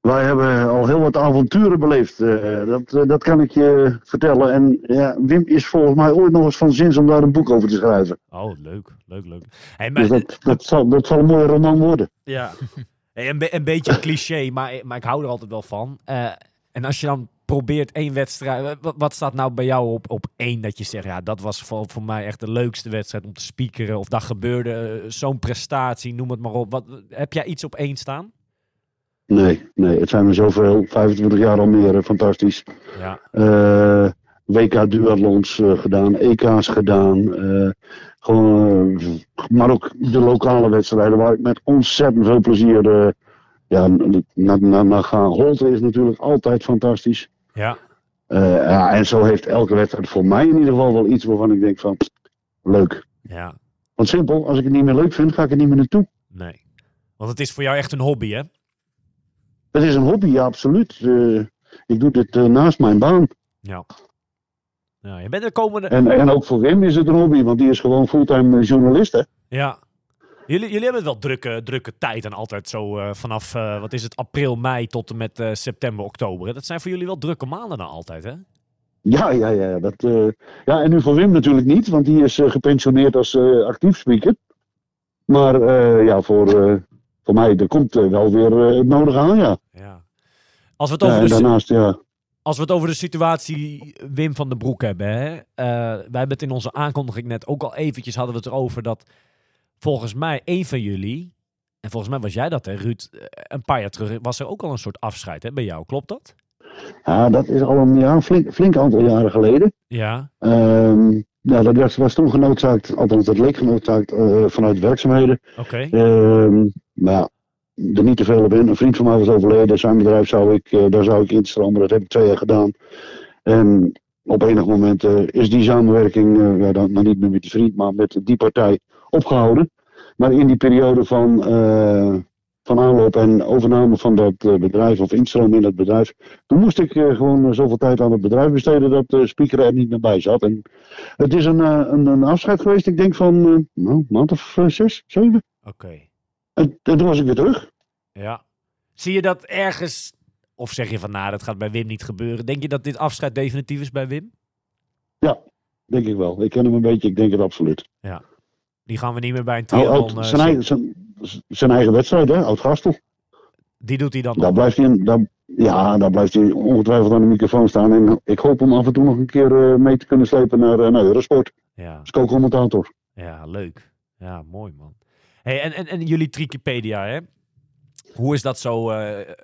Wij hebben al heel wat avonturen beleefd. eh, dat, eh, dat kan ik je vertellen. En ja, Wim is volgens mij ooit nog eens van zins om daar een boek over te schrijven. Oh, leuk, leuk, leuk. Hey, maar, Dus dat, dat, zal, dat zal een mooie roman worden. Ja. Hey, een, be- een beetje een cliché, maar, maar ik hou er altijd wel van. Eh, en als je dan probeert één wedstrijd... Wat, staat nou bij jou op, op één dat je zegt... Ja, dat was voor, voor mij echt de leukste wedstrijd om te speakeren. Of dat gebeurde, eh, zo'n prestatie, noem het maar op. Wat, heb jij iets op één staan? Nee, nee, het zijn er zoveel. 25 jaar al meer, fantastisch. Ja. Eh, WK duathlons eh, gedaan, EK's gedaan. gewoon, maar ook de lokale wedstrijden waar ik met ontzettend veel plezier ja, naar na, na ga. Holte is natuurlijk altijd fantastisch. Ja. Eh, ja, en zo heeft elke wedstrijd voor mij in ieder geval wel iets waarvan ik denk van, leuk. Ja. Want simpel, als ik het niet meer leuk vind, ga ik er niet meer naartoe. Nee. Want het is voor jou echt een hobby, hè? Het is een hobby, ja, absoluut. Eh, ik doe dit eh, naast mijn baan. Ja. Ja, je bent de komende... En, en ook voor Wim is het een hobby, want die is gewoon fulltime journalist. Hè? Ja. Jullie, jullie hebben wel drukke, drukke tijd en altijd zo eh, vanaf, eh, wat is het, april, mei tot en met eh, september, oktober. hè? Dat zijn voor jullie wel drukke maanden dan altijd, hè? Ja, ja, ja. Dat, ja, en nu voor Wim natuurlijk niet, want die is gepensioneerd als actief speaker. Maar ja, voor, voor mij, er komt wel weer het nodige aan, ja. Ja. Als we het ja over en de, si- daarnaast, ja. Als we het over de situatie Wim van den Broek hebben. Hè? Wij hebben het in onze aankondiging net ook al eventjes hadden we het erover dat volgens mij een van jullie, en volgens mij was jij dat hè Ruud, eh, een paar jaar terug was er ook al een soort afscheid hè, bij jou. Klopt dat? ja, dat is al een, ja, een flink, flink aantal jaren geleden. Ja. Ehm, ja, dat was, was toen genoodzaakt, althans dat leek genoodzaakt eh, vanuit werkzaamheden. Oké. Ehm maar ja, er niet te veel op in. Een vriend van mij was overleden. Zijn bedrijf zou ik, eh, daar zou ik instromen. Dat heb ik twee jaar gedaan. En op enig moment is die samenwerking, ja, dan, dan niet meer met die vriend, maar met die partij opgehouden. Maar in die periode van, eh, van aanloop en overname van dat eh, bedrijf of instroom in dat bedrijf, toen moest ik eh, gewoon zoveel tijd aan het bedrijf besteden dat de speaker er niet meer bij zat. En het is een, een, een afscheid geweest, ik denk van nou, een maand of zes, zeven. Oké. En, en toen was ik weer terug. Ja. Zie je dat ergens, of zeg je van nou dat gaat bij Wim niet gebeuren. Denk je dat dit afscheid definitief is bij Wim? Denk ik wel. Ik ken hem een beetje, ik denk het absoluut. Die gaan we niet meer bij een triathlon. eh, zijn, eigen, zijn, zijn eigen wedstrijd, hè? Oud Gastel. Die doet hij dan Daar blijft hij, daar, ja, daar blijft hij ongetwijfeld aan de microfoon staan. En ik hoop hem af en toe nog een keer eh, mee te kunnen slepen naar, eh, naar Eurosport. Ja. Als co-commentator. Ja, leuk. Ja, mooi man. Hey, en, en, en jullie Trikipedia, hè? Hoe is dat zo,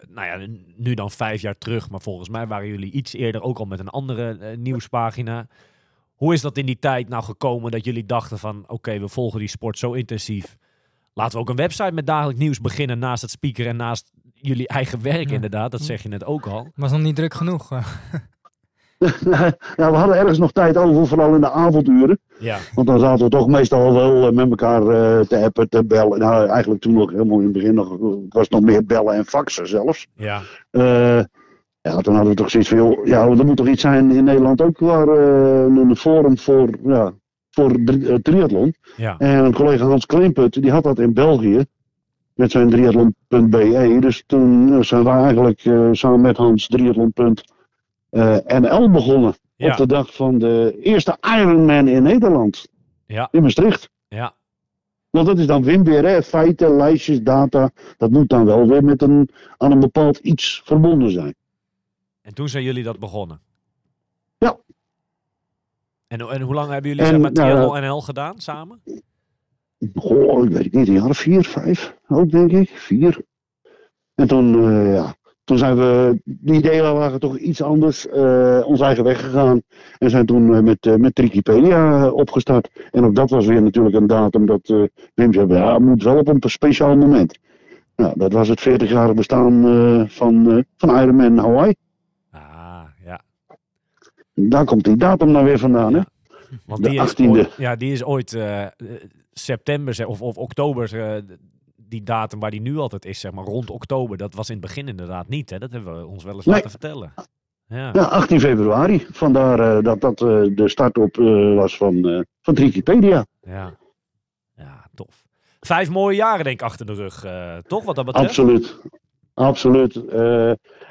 nou ja, nu dan vijf jaar terug, maar volgens mij waren jullie iets eerder ook al met een andere nieuwspagina. Hoe is dat in die tijd nou gekomen dat jullie dachten van, oké, we volgen die sport zo intensief. Laten we ook een website met dagelijks nieuws beginnen naast het speaker en naast jullie eigen werk Ja. inderdaad. Dat zeg je net ook al. Was nog niet druk genoeg. eh. ja, we hadden ergens nog tijd over, vooral in de avonduren. Ja, Want dan zaten we toch meestal wel eh, met elkaar eh, te appen, te bellen. Nou, eigenlijk toen nog helemaal in het begin nog, het was nog meer bellen en faxen zelfs. ja, Eh, ja, toen hadden we toch zoiets van, joh, ja, er moet toch iets zijn in Nederland ook waar eh, een forum voor, ja, voor eh, triathlon. ja. En een collega Hans Kleinput, die had dat in België. Met zijn triathlon.be. Dus toen eh, zijn we eigenlijk samen met Hans triathlon.nl begonnen. Ja. Op de dag van de eerste Ironman in Nederland. Ja. In Maastricht. Ja, Want dat is dan Wim weer, hè? feiten, lijstjes, data. Dat moet dan wel weer met een, aan een bepaald iets verbonden zijn. En toen zijn jullie dat begonnen. Ja. En, en hoe lang hebben jullie En, zeg maar, nou, Triathlon NL gedaan samen? Goh, ik weet het niet, een jaar of vier, vijf ook denk ik. Vier. En toen, eh, ja, toen zijn we, die ideeën waren toch iets anders, eh ons eigen weg gegaan. En zijn toen eh, met, eh, met Trikipedia eh, opgestart. En ook dat was weer natuurlijk een datum dat eh Wim zei, ja, het moet wel op een speciaal moment. Nou, dat was het 40-jarige bestaan eh, van, eh, van Ironman Hawaii. Daar komt die datum dan weer vandaan, hè? Want De die is 18e. ooit, ja, die is ooit eh, september of, of oktober, eh, die datum waar die nu altijd is, zeg maar, rond oktober. Dat was in het begin inderdaad niet, hè? Dat hebben we ons wel eens Nee. laten vertellen. Ja, Ja, 18 februari. Vandaar eh, dat dat de start op was van, van Trikipedia. ja. Ja, tof. Vijf mooie jaren denk ik achter de rug, toch? Wat dat betreft? Absoluut. Absoluut.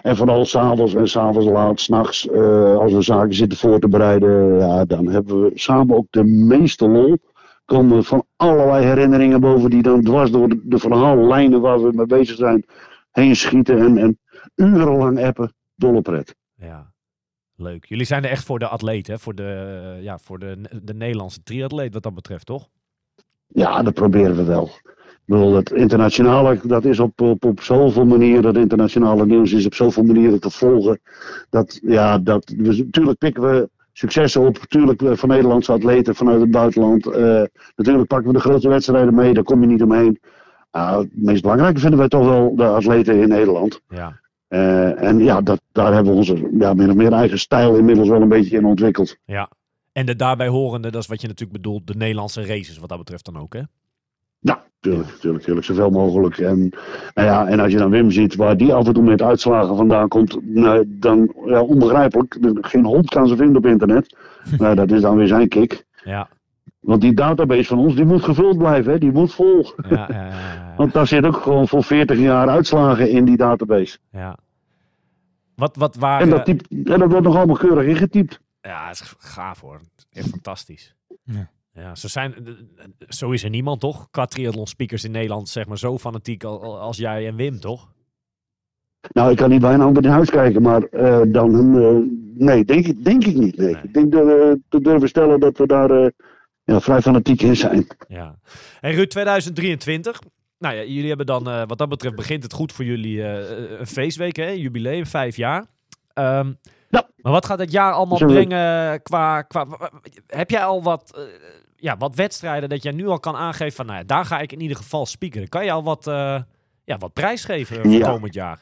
En vooral s'avonds en s'avonds laat, s'nachts, eh als we zaken zitten voor te bereiden, ja, dan hebben we samen ook de meeste lol. Komen van allerlei herinneringen boven die dan dwars door de, de verhaallijnen waar we mee bezig zijn heen schieten en, en urenlang appen. Dolle pret. Ja, leuk. Jullie zijn er echt voor de atleet, hè? Voor de, ja, voor de, de Nederlandse triatleet wat dat betreft, toch? Ja, dat proberen we wel. Ik bedoel, het internationale, dat is op, op, op zoveel manieren, dat internationale nieuws is op zoveel manieren te volgen. Dat, ja, dat, we, natuurlijk pikken we successen op, natuurlijk eh, van Nederlandse atleten vanuit het buitenland. Eh, natuurlijk pakken we de grote wedstrijden mee, daar kom je niet omheen. Ah, het meest belangrijke vinden wij toch wel de atleten in Nederland. Ja, Eh, en ja, dat, daar hebben we onze ja, min of meer eigen stijl inmiddels wel een beetje in ontwikkeld. ja. En de daarbij horende, dat is wat je natuurlijk bedoelt, de Nederlandse races wat dat betreft dan ook, hè? Ja, tuurlijk, tuurlijk, tuurlijk, zoveel mogelijk. En, nou ja, en als je dan Wim ziet, waar die af en toe met uitslagen vandaan komt, nou, dan ja, onbegrijpelijk. Geen hond kan ze vinden op internet. Nou, dat is dan weer zijn kick. Ja, Want die database van ons, die moet gevuld blijven, hè? die moet vol. ja, ja, ja, ja. Want daar zit ook gewoon voor 40 jaar uitslagen in die database. ja. Wat, wat waren... En dat, typt, en dat wordt nog allemaal keurig ingetypt. Ja, het is gaaf hoor. Echt fantastisch. Ja. Ja, zo, zijn, zo is er niemand toch? Qua triathlon speakers in Nederland, zeg maar, zo fanatiek al- al- als jij en Wim, toch? Nou, ik kan niet bij een ander in huis kijken, maar eh, dan, eh, nee, denk, ik- denk ik niet. Nee. Nee. Ik denk dat we te durven stellen dat we daar eh, ja, vrij fanatiek in zijn. Ja. En Ruud, 2023. Nou ja, jullie hebben dan, eh, wat dat betreft, begint het goed voor jullie eh, een feestweek, hè? Jubileum, vijf jaar. Ehm, Ja. Maar wat gaat het jaar allemaal brengen qua, qua... Heb jij al wat, eh, ja, wat wedstrijden dat jij nu al kan aangeven van, nou ja, daar ga ik in ieder geval speakeren. Kan je al wat, eh, ja, wat prijsgeven voor Ja. komend jaar?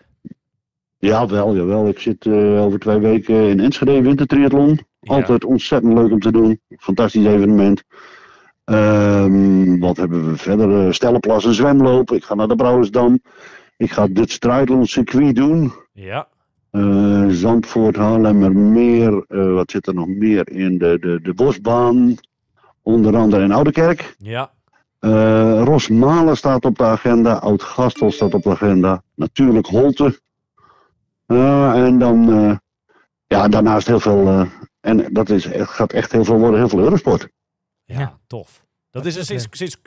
Ja, wel, jawel. Ik zit eh, over twee weken in Enschede wintertriathlon. Ja. Altijd ontzettend leuk om te doen. Fantastisch evenement. Ehm, wat hebben we verder? Stellenplas en zwemlopen. Ik ga naar de Brouwersdam. Ik ga Dutch Triathlon circuit doen. Ja, Eh, Zandvoort, Haarlemmermeer. eh wat zit er nog meer in? De, de, de Bosbaan. Onder andere in Oudekerk. ja, Eh Rosmalen staat op de agenda. Oud-Gastel staat op de agenda. Natuurlijk Holte. Eh, en dan, eh, ja, daarnaast heel veel, eh, en dat is, echt- gaat echt heel veel worden, heel veel Eurosport. ja, Ja. tof. Dat Dat is er sinds, sinds,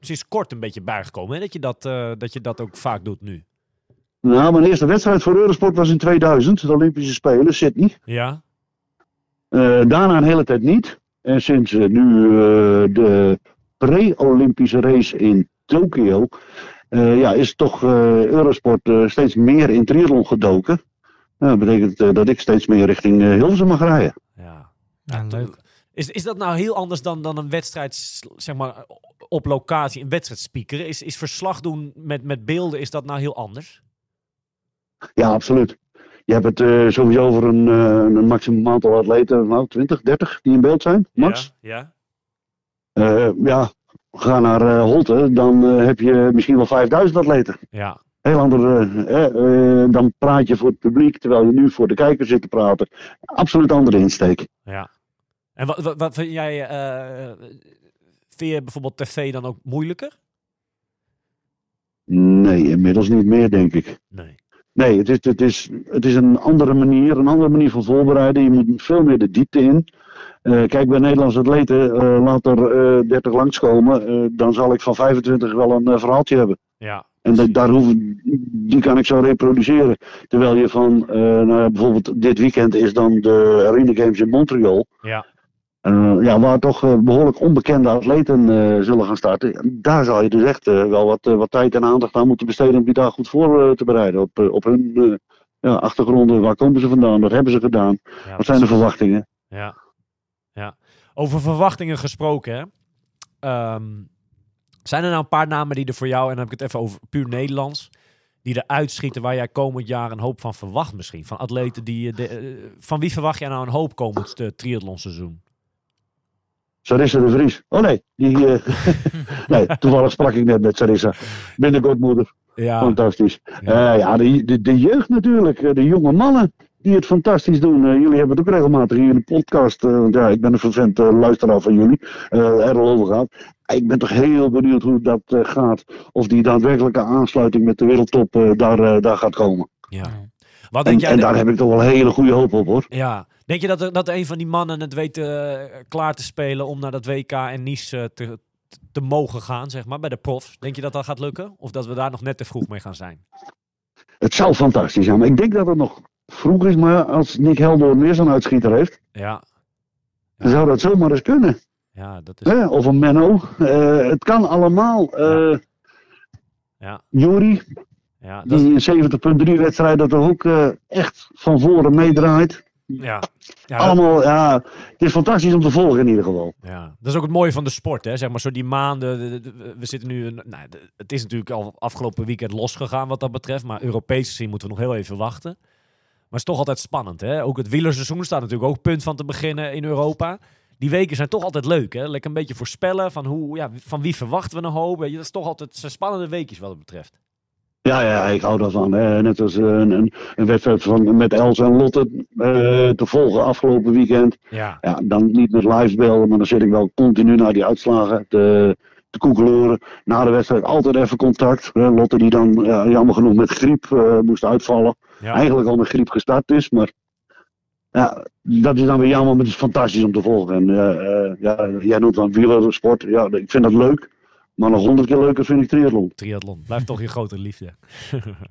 sinds kort een beetje bijgekomen, hè? Dat, je dat, eh, dat je dat ook vaak doet nu. Nou, mijn eerste wedstrijd voor Eurosport was in 2000, de Olympische Spelen, Sydney. Ja, Eh, daarna een hele tijd niet. En sinds eh, nu eh, de pre-Olympische race in Tokio, eh, ja, is toch eh, Eurosport eh, steeds meer in triathlon gedoken. Nou, dat betekent dat ik steeds meer richting eh, Hilversum mag rijden. ja. Ja, leuk. Is, is dat nou heel anders dan, dan een wedstrijd, zeg maar, op locatie, een wedstrijd speakeren? Is, is verslag doen met, met beelden, is dat nou heel anders? Ja, absoluut. Je hebt het eh, sowieso over een, eh, een maximum aantal atleten, nou 20, 30 die in beeld zijn, max. Ja, Eh, ja, ga naar Holte, dan heb je misschien wel 5000 atleten. ja, Heel andere, dan praat je voor het publiek, terwijl je nu voor de kijker zit te praten. Absoluut andere insteek. ja. En wat, wat, wat vind jij, vind je bijvoorbeeld tv dan ook moeilijker? Nee, inmiddels niet meer, denk ik. Nee. Nee, het is, het, is, het is een andere manier, een andere manier van voorbereiden. Je moet veel meer de diepte in. Eh, kijk, bij Nederlandse atleten, eh, laat er eh 30 langskomen, dan zal ik van 25 wel een verhaaltje hebben. Ja, En daar hoef, die kan ik zo reproduceren. Terwijl je van, nou, bijvoorbeeld dit weekend is dan de Arena Games in Montreal. ja, ja, waar toch eh, behoorlijk onbekende atleten eh, zullen gaan starten. Daar zal je dus echt eh, wel wat, eh, wat tijd en aandacht aan moeten besteden om die daar goed voor eh, te bereiden. Op, eh, op hun eh, ja, achtergronden, waar komen ze vandaan, wat hebben ze gedaan, ja. wat zijn de verwachtingen. Ja. ja. Over verwachtingen gesproken, hè? Ehm, Zijn er nou een paar namen die er voor jou, en dan heb ik het even over puur Nederlands, die er uitschieten waar jij komend jaar een hoop van verwacht misschien? Van atleten die... de, eh, van wie verwacht jij nou een hoop komend triathlonseizoen? Sarissa de Vries. Oh nee, die, eh, nee, toevallig sprak ik net met Sarissa. Binnenkort moeder. Ja, Fantastisch. Ja. Ja, ja de, de, de jeugd natuurlijk. eh, De jonge mannen die het fantastisch doen. Eh, jullie hebben het ook regelmatig hier in de podcast. eh, want ja, ik ben een vervent eh, luisteraar van jullie. eh er al over gehad. Ik ben toch heel benieuwd hoe dat eh, gaat. Of die daadwerkelijke aansluiting met de wereldtop eh, daar, eh, daar gaat komen. ja. Wat En, denk jij... en daar heb ik toch wel hele goede hoop op hoor. Ja. Denk je dat, er, dat een van die mannen het weet eh, klaar te spelen om naar dat WK en Nice eh, te, te mogen gaan, zeg maar, bij de profs? Denk je dat dat gaat lukken? Of dat we daar nog net te vroeg mee gaan zijn? Het zou fantastisch zijn. Maar ik denk dat het nog vroeg is. Maar als Nick Heldoorn weer zo'n uitschieter heeft. Ja, Dan zou dat zomaar eens kunnen. ja dat is... Hè? Of een Menno. Eh, het kan allemaal. Eh Ja. Jury, Ja, dat, die in 70.3 wedstrijd dat ook eh, echt van voren meedraait. Ja. Ja, dat, Allemaal, ja, het is fantastisch om te volgen in ieder geval. ja, dat is ook het mooie van de sport, hè? Zeg maar, zo die maanden. de- de- de- we zitten nu. een- Nou, de- het is natuurlijk al afgelopen weekend losgegaan wat dat betreft. Maar Europees gezien moeten we nog heel even wachten. Maar het is toch altijd spannend, hè? Ook het wielerseizoen staat natuurlijk ook punt van te beginnen in Europa. Die weken zijn toch altijd leuk, hè? Lekker een beetje voorspellen van, hoe, ja, van wie verwachten we een hoop. Dat is toch altijd spannende weekjes wat het betreft. Ja, ja, ik hou daarvan. hè. Net als eh, een, een, een wedstrijd van, met Els en Lotte eh, te volgen afgelopen weekend. Ja, Ja, dan niet met live belden, maar dan zit ik wel continu naar die uitslagen te, te. Na de wedstrijd altijd even contact. hè. Lotte die dan ja, jammer genoeg met griep eh, moest uitvallen. ja. Eigenlijk al met griep gestart is, maar ja, dat is dan weer jammer, maar het is fantastisch om te volgen. En ja, jij noemt dan wielersport. Ja, ik vind dat leuk. Maar nog honderd keer leuker vind ik triathlon. triathlon. Blijft toch je grote liefde.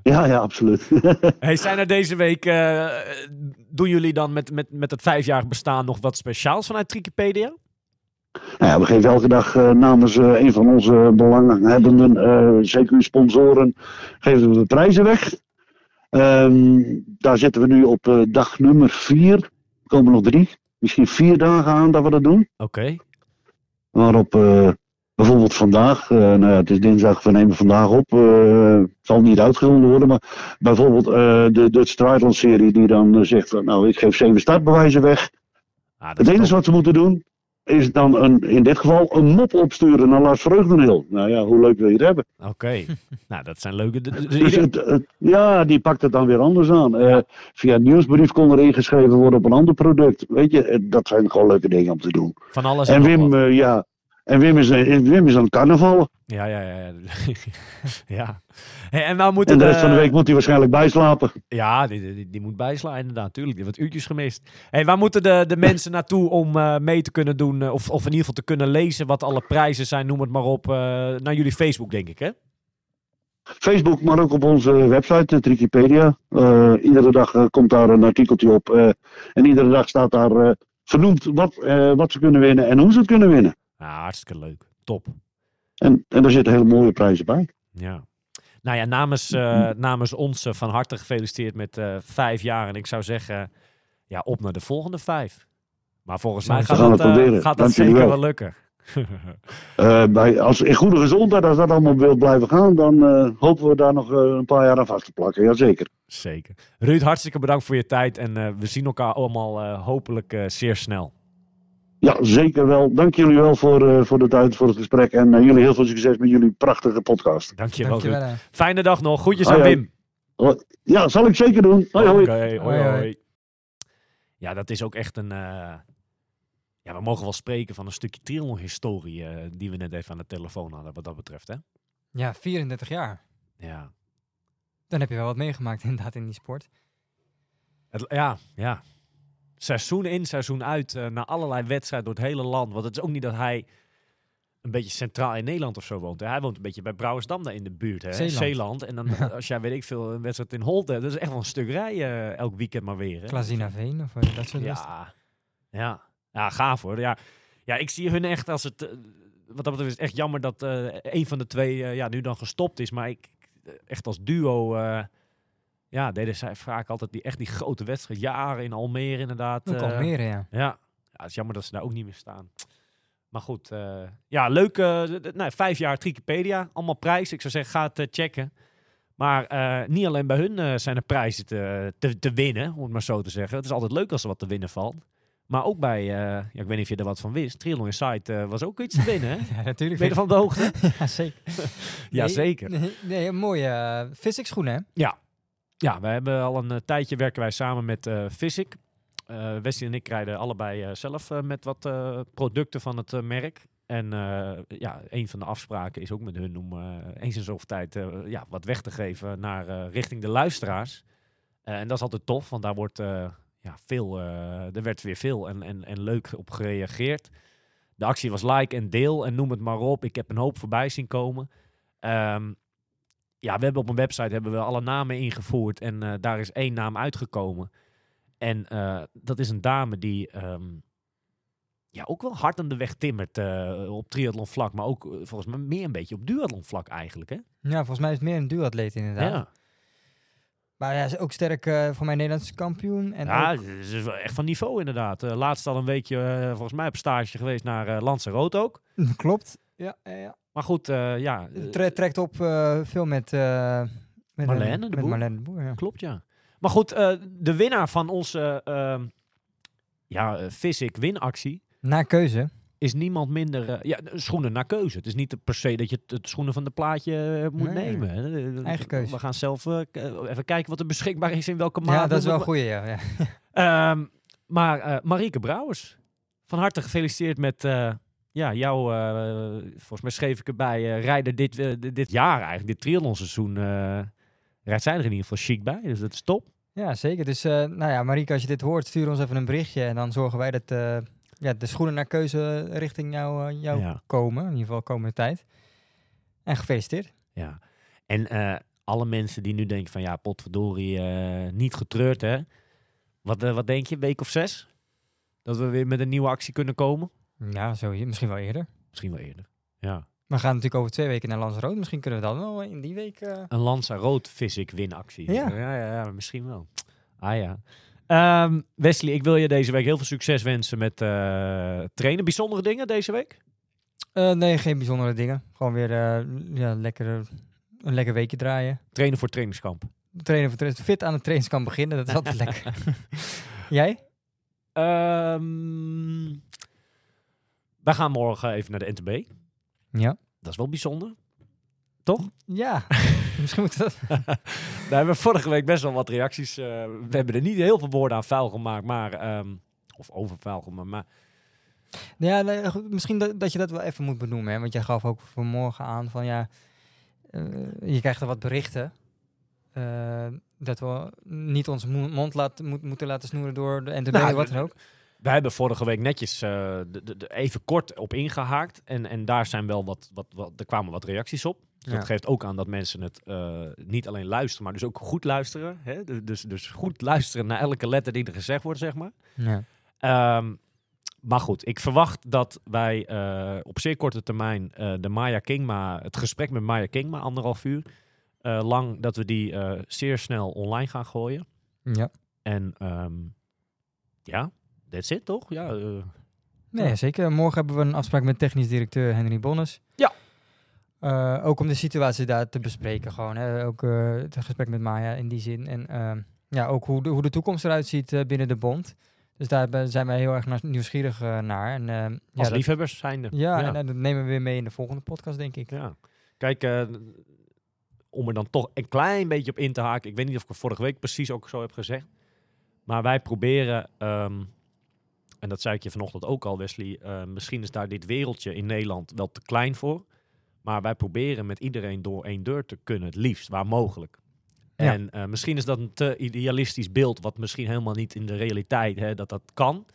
Ja, ja, absoluut. Hey, zijn er deze week, eh, doen jullie dan met, met, met het vijfjarig bestaan nog wat speciaals vanuit Wikipedia? Nou ja, we geven elke dag eh, namens eh, een van onze belanghebbenden, eh CQ-sponsoren, geven we de prijzen weg. Ehm, daar zitten we nu op dag nummer vier. Er komen nog drie, misschien vier dagen aan dat we dat doen. Oké. Waarop eh, bijvoorbeeld vandaag, eh, nou ja, het is dinsdag, we nemen vandaag op, eh, het zal niet uitgezonden worden, maar bijvoorbeeld eh, de Dutch Triathlon serie die dan zegt, van, nou ik geef zeven startbewijzen weg. Ah, dat Het is enige top. wat ze moeten doen is dan een, in dit geval een mop opsturen naar Lars Vreugdenhil. Nou ja, hoe leuk wil je het hebben? Oké. nou, dat zijn leuke... Dus ieder- het, het- ja, die pakt het dan weer anders aan. Eh, via een nieuwsbrief kon er ingeschreven worden op een ander product. Weet je, dat zijn gewoon leuke dingen om te doen. van alles En nog Wim, wat. ja. En Wim is, eh, Wim is aan het carnaval. Ja, ja, ja. Ja. ja. Hey, en nou moeten En de rest van de week moet hij waarschijnlijk bijslapen. Ja, die, die, die moet bijslaan inderdaad, natuurlijk. Die heeft wat uurtjes gemist. Hey, waar moeten de, de mensen naartoe om eh, mee te kunnen doen, eh, of, of in ieder geval te kunnen lezen wat alle prijzen zijn, noem het maar op, naar jullie Facebook, denk ik, hè? Facebook, maar ook op onze website, Trikipedia. Eh, iedere dag komt daar een artikeltje op. en iedere dag staat daar vernoemd wat, wat ze kunnen winnen en hoe ze het kunnen winnen. Ja, hartstikke leuk. Top. En, en daar zitten hele mooie prijzen bij. Ja. Nou ja, namens, eh, namens ons eh, van harte gefeliciteerd met eh, vijf jaar. En ik zou zeggen, ja, op naar de volgende vijf. Maar volgens mij gaat dat, gaat dat zeker wel. wel lukken. Bij, als in goede gezondheid, als dat allemaal wil blijven gaan, dan hopen we daar nog een paar jaar aan vast te plakken. Jazeker. Zeker. Ruud, hartstikke bedankt voor je tijd. En we zien elkaar allemaal hopelijk zeer snel. Ja, zeker wel. Dank jullie wel voor, eh, voor de tijd, voor het gesprek. En eh, jullie heel veel succes met jullie prachtige podcast. Dankjewel, Ruud. Dankjewel. hè. Fijne dag nog. Groetjes aan. Wim. Ja, zal ik zeker doen. Hoi, hoi. Ja, dat is ook echt een... eh, Ja, we mogen wel spreken van een stukje triathlon-historie die we net even aan de telefoon hadden, wat dat betreft, hè? Ja, 34 jaar. Ja. Dan heb je wel wat meegemaakt inderdaad in die sport. Het, ja, ja. Seizoen in, seizoen uit, eh, naar allerlei wedstrijden door het hele land. Want het is ook niet dat hij een beetje centraal in Nederland of zo woont. Hij woont een beetje bij Brouwersdam daar in de buurt, hè? Zeeland. En dan, eh, als jij, weet ik veel, een wedstrijd in Holte, dat is echt wel een stuk rijden elk weekend maar weer, hè? Klasina Veen of eh, dat soort wedstrijden. Ja, ja. Ja, gaaf hoor. Ja, ja, ik zie hun echt als het... eh, wat dat betreft is het echt jammer dat eh een van de twee eh, ja, nu dan gestopt is. Maar ik, eh, echt als duo... ja, deden zij vaak altijd die, echt die grote wedstrijd. Jaren in Almere inderdaad. Ook eh, Almere, ja. Ja. ja, het is jammer dat ze daar ook niet meer staan. Maar goed, eh, ja, leuk. nou, vijf jaar Trikipedia, allemaal prijs. Ik zou zeggen, ga het checken. Maar niet alleen bij hun zijn er prijzen te, te, te winnen, om het maar zo te zeggen. Het is altijd leuk als er wat te winnen valt. Maar ook bij, ja, ik weet niet of je er wat van wist, Triathlon Insight was ook iets te winnen, hè? Ja, natuurlijk. Ben je op de hoogte? Ja, zeker. ja, Nee, zeker. Nee, nee, een mooie uh, physics schoenen, hè? Ja, we hebben al een eh, tijdje werken wij samen met eh Physic. Wesley en ik rijden allebei zelf met wat producten van het merk. En ja, een van de afspraken is ook met hun om eens in zoveel tijd ja, wat weg te geven naar richting de luisteraars. En dat is altijd tof, want daar wordt ja, veel, er werd weer veel en, en, en leuk op gereageerd. De actie was like en deel en noem het maar op. Ik heb een hoop voorbij zien komen. Ehm, ja, we hebben op een website hebben we alle namen ingevoerd en eh, daar is één naam uitgekomen. En eh, dat is een dame die ehm, ja, ook wel hard aan de weg timmert eh, op triathlon vlak, maar ook volgens mij meer een beetje op duathlon vlak eigenlijk. Hè? Ja, volgens mij is het meer een duatleet inderdaad. Ja, Maar ja, is ook sterk voor mijn Nederlandse kampioen. En ja ook- het is wel echt van niveau inderdaad. Laatst al een weekje volgens mij op stage geweest naar Lanzarote ook. klopt. Ja, ja, ja. Maar goed, eh, ja, eh, Tre- trekt op eh, veel met, eh met Marlène de met Boer. Marlène de Boer, ja. klopt ja. Maar goed, eh, de winnaar van onze ehm ja, Physic winactie Na keuze. is niemand minder... ja, schoenen naar keuze. Het is niet per se dat je het, schoenen van de plaatje moet Nee. nemen. hè. Eigen keuze. We gaan zelf even kijken wat er beschikbaar is in welke maand. Ja, dat is wel een goeie, ja. Ehm, maar eh, Marieke Brouwers, van harte gefeliciteerd met... ja, jou, eh, volgens mij schreef ik erbij, eh rijden dit, eh, dit- jaar eigenlijk, dit triathlonseizoen, rijdt zij er in ieder geval chic bij. Dus dat is top. Ja, zeker. Dus, nou ja, Marieke, als je dit hoort, stuur ons even een berichtje. En dan zorgen wij dat ja, de schoenen naar keuze richting jou, jou Ja. komen. In ieder geval komende tijd. En gefeliciteerd. Ja, en alle mensen die nu denken van ja, potverdorie, niet getreurd hè. Wat, wat denk je, week of zes? Dat we weer met een nieuwe actie kunnen komen? Ja, zo, misschien wel eerder. Misschien wel eerder. Ja. We gaan natuurlijk over twee weken naar Lanzarote. Misschien kunnen we dan wel in die week... eh, Een Lanzarote Physic winactie. Ja. ja, ja, ja, misschien wel. Ah ja. Ehm, Wesley, ik wil je deze week heel veel succes wensen met eh, trainen. Bijzondere dingen deze week? eh, nee, geen bijzondere dingen. Gewoon weer ja, lekker, een lekker weekje draaien. Trainen voor trainingskamp. Trainen voor tra- fit aan het trainingskamp beginnen. Dat is altijd lekker. Jij? Ehm wij gaan morgen even naar de NTB. Ja. Dat is wel bijzonder. Toch? Ja. misschien moet dat... Daar hebben we vorige week best wel wat reacties. eh, we hebben er niet heel veel woorden aan vuil gemaakt, maar. ehm, of over vuil gemaakt. Maar Ja, nee, goed, misschien dat, dat je dat wel even moet benoemen. Hè? Want jij gaf ook vanmorgen aan van ja, eh, je krijgt er wat berichten. eh, dat we niet mo- mond laten, moet, moeten laten snoeren door de NTB Nou, of wat dan ook. We hebben vorige week netjes eh, de, de, de- even kort op ingehaakt. En, en daar zijn wel wat, wat, wat. Er kwamen wat reacties op. Dus Ja. Dat geeft ook aan dat mensen het eh, niet alleen luisteren, maar dus ook goed luisteren. Hè? Dus, dus, goed luisteren naar elke letter die er gezegd wordt, zeg maar. Ja. Ehm, maar goed, ik verwacht dat wij eh, op zeer korte termijn de Maya Kingma, het gesprek met Maya Kingma, anderhalf uur lang, dat we die zeer snel online gaan gooien. ja. En ehm, ja, that's it toch? Ja, eh, Nee, zeker. Morgen hebben we een afspraak met technisch directeur Henry Bonnes. Ja. Eh, ook om de situatie daar te bespreken gewoon. Hè. Ook eh, het gesprek met Maya in die zin. En ehm, ja, ook hoe de, hoe de toekomst eruit ziet binnen de bond. Dus daar zijn wij heel erg naar- nieuwsgierig naar. En, ehm, ja, als dat- liefhebbers zijnde. Ja, Ja. En, dat nemen we weer mee in de volgende podcast, denk ik. Ja. Kijk, om er dan toch een klein beetje op in te haken. Ik weet niet of ik het vorige week precies ook zo heb gezegd. Maar wij proberen, ehm, en dat zei ik je vanochtend ook al, Wesley. eh, misschien is daar dit wereldje in Nederland wel te klein voor. Maar wij proberen met iedereen door één deur te kunnen, het liefst, waar mogelijk. Ja. En eh, misschien is dat een te idealistisch beeld, wat misschien helemaal niet in de realiteit, hè, dat dat kan.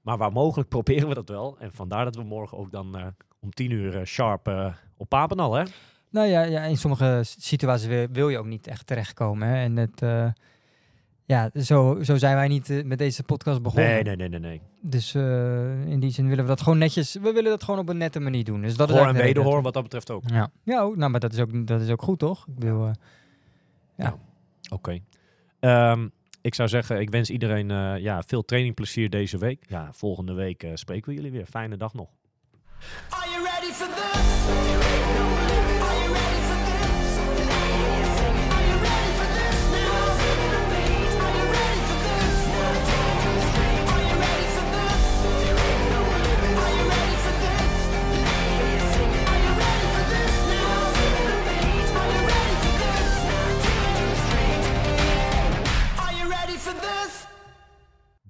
Maar waar mogelijk proberen we dat wel. En vandaar dat we morgen ook dan eh, om tien uur sharp op Papendal, hè? Nou ja, ja in sommige situaties wil, je ook niet echt terechtkomen. Hè? En het, ja, zo, zo zijn wij niet eh, met deze podcast begonnen. Nee, nee, nee, nee, nee. Dus eh, in die zin willen we dat gewoon netjes. We willen dat gewoon op een nette manier doen. Dus dat is Hoor en de reden wederhoor wat dat betreft ook. dat- Ja, ja ook, nou, maar dat is ook, dat is ook goed, toch? Ik bedoel, eh, Oké. Ehm, ik zou zeggen, ik wens iedereen eh, ja, veel trainingplezier deze week. Ja, volgende week spreken we jullie weer. Fijne dag nog.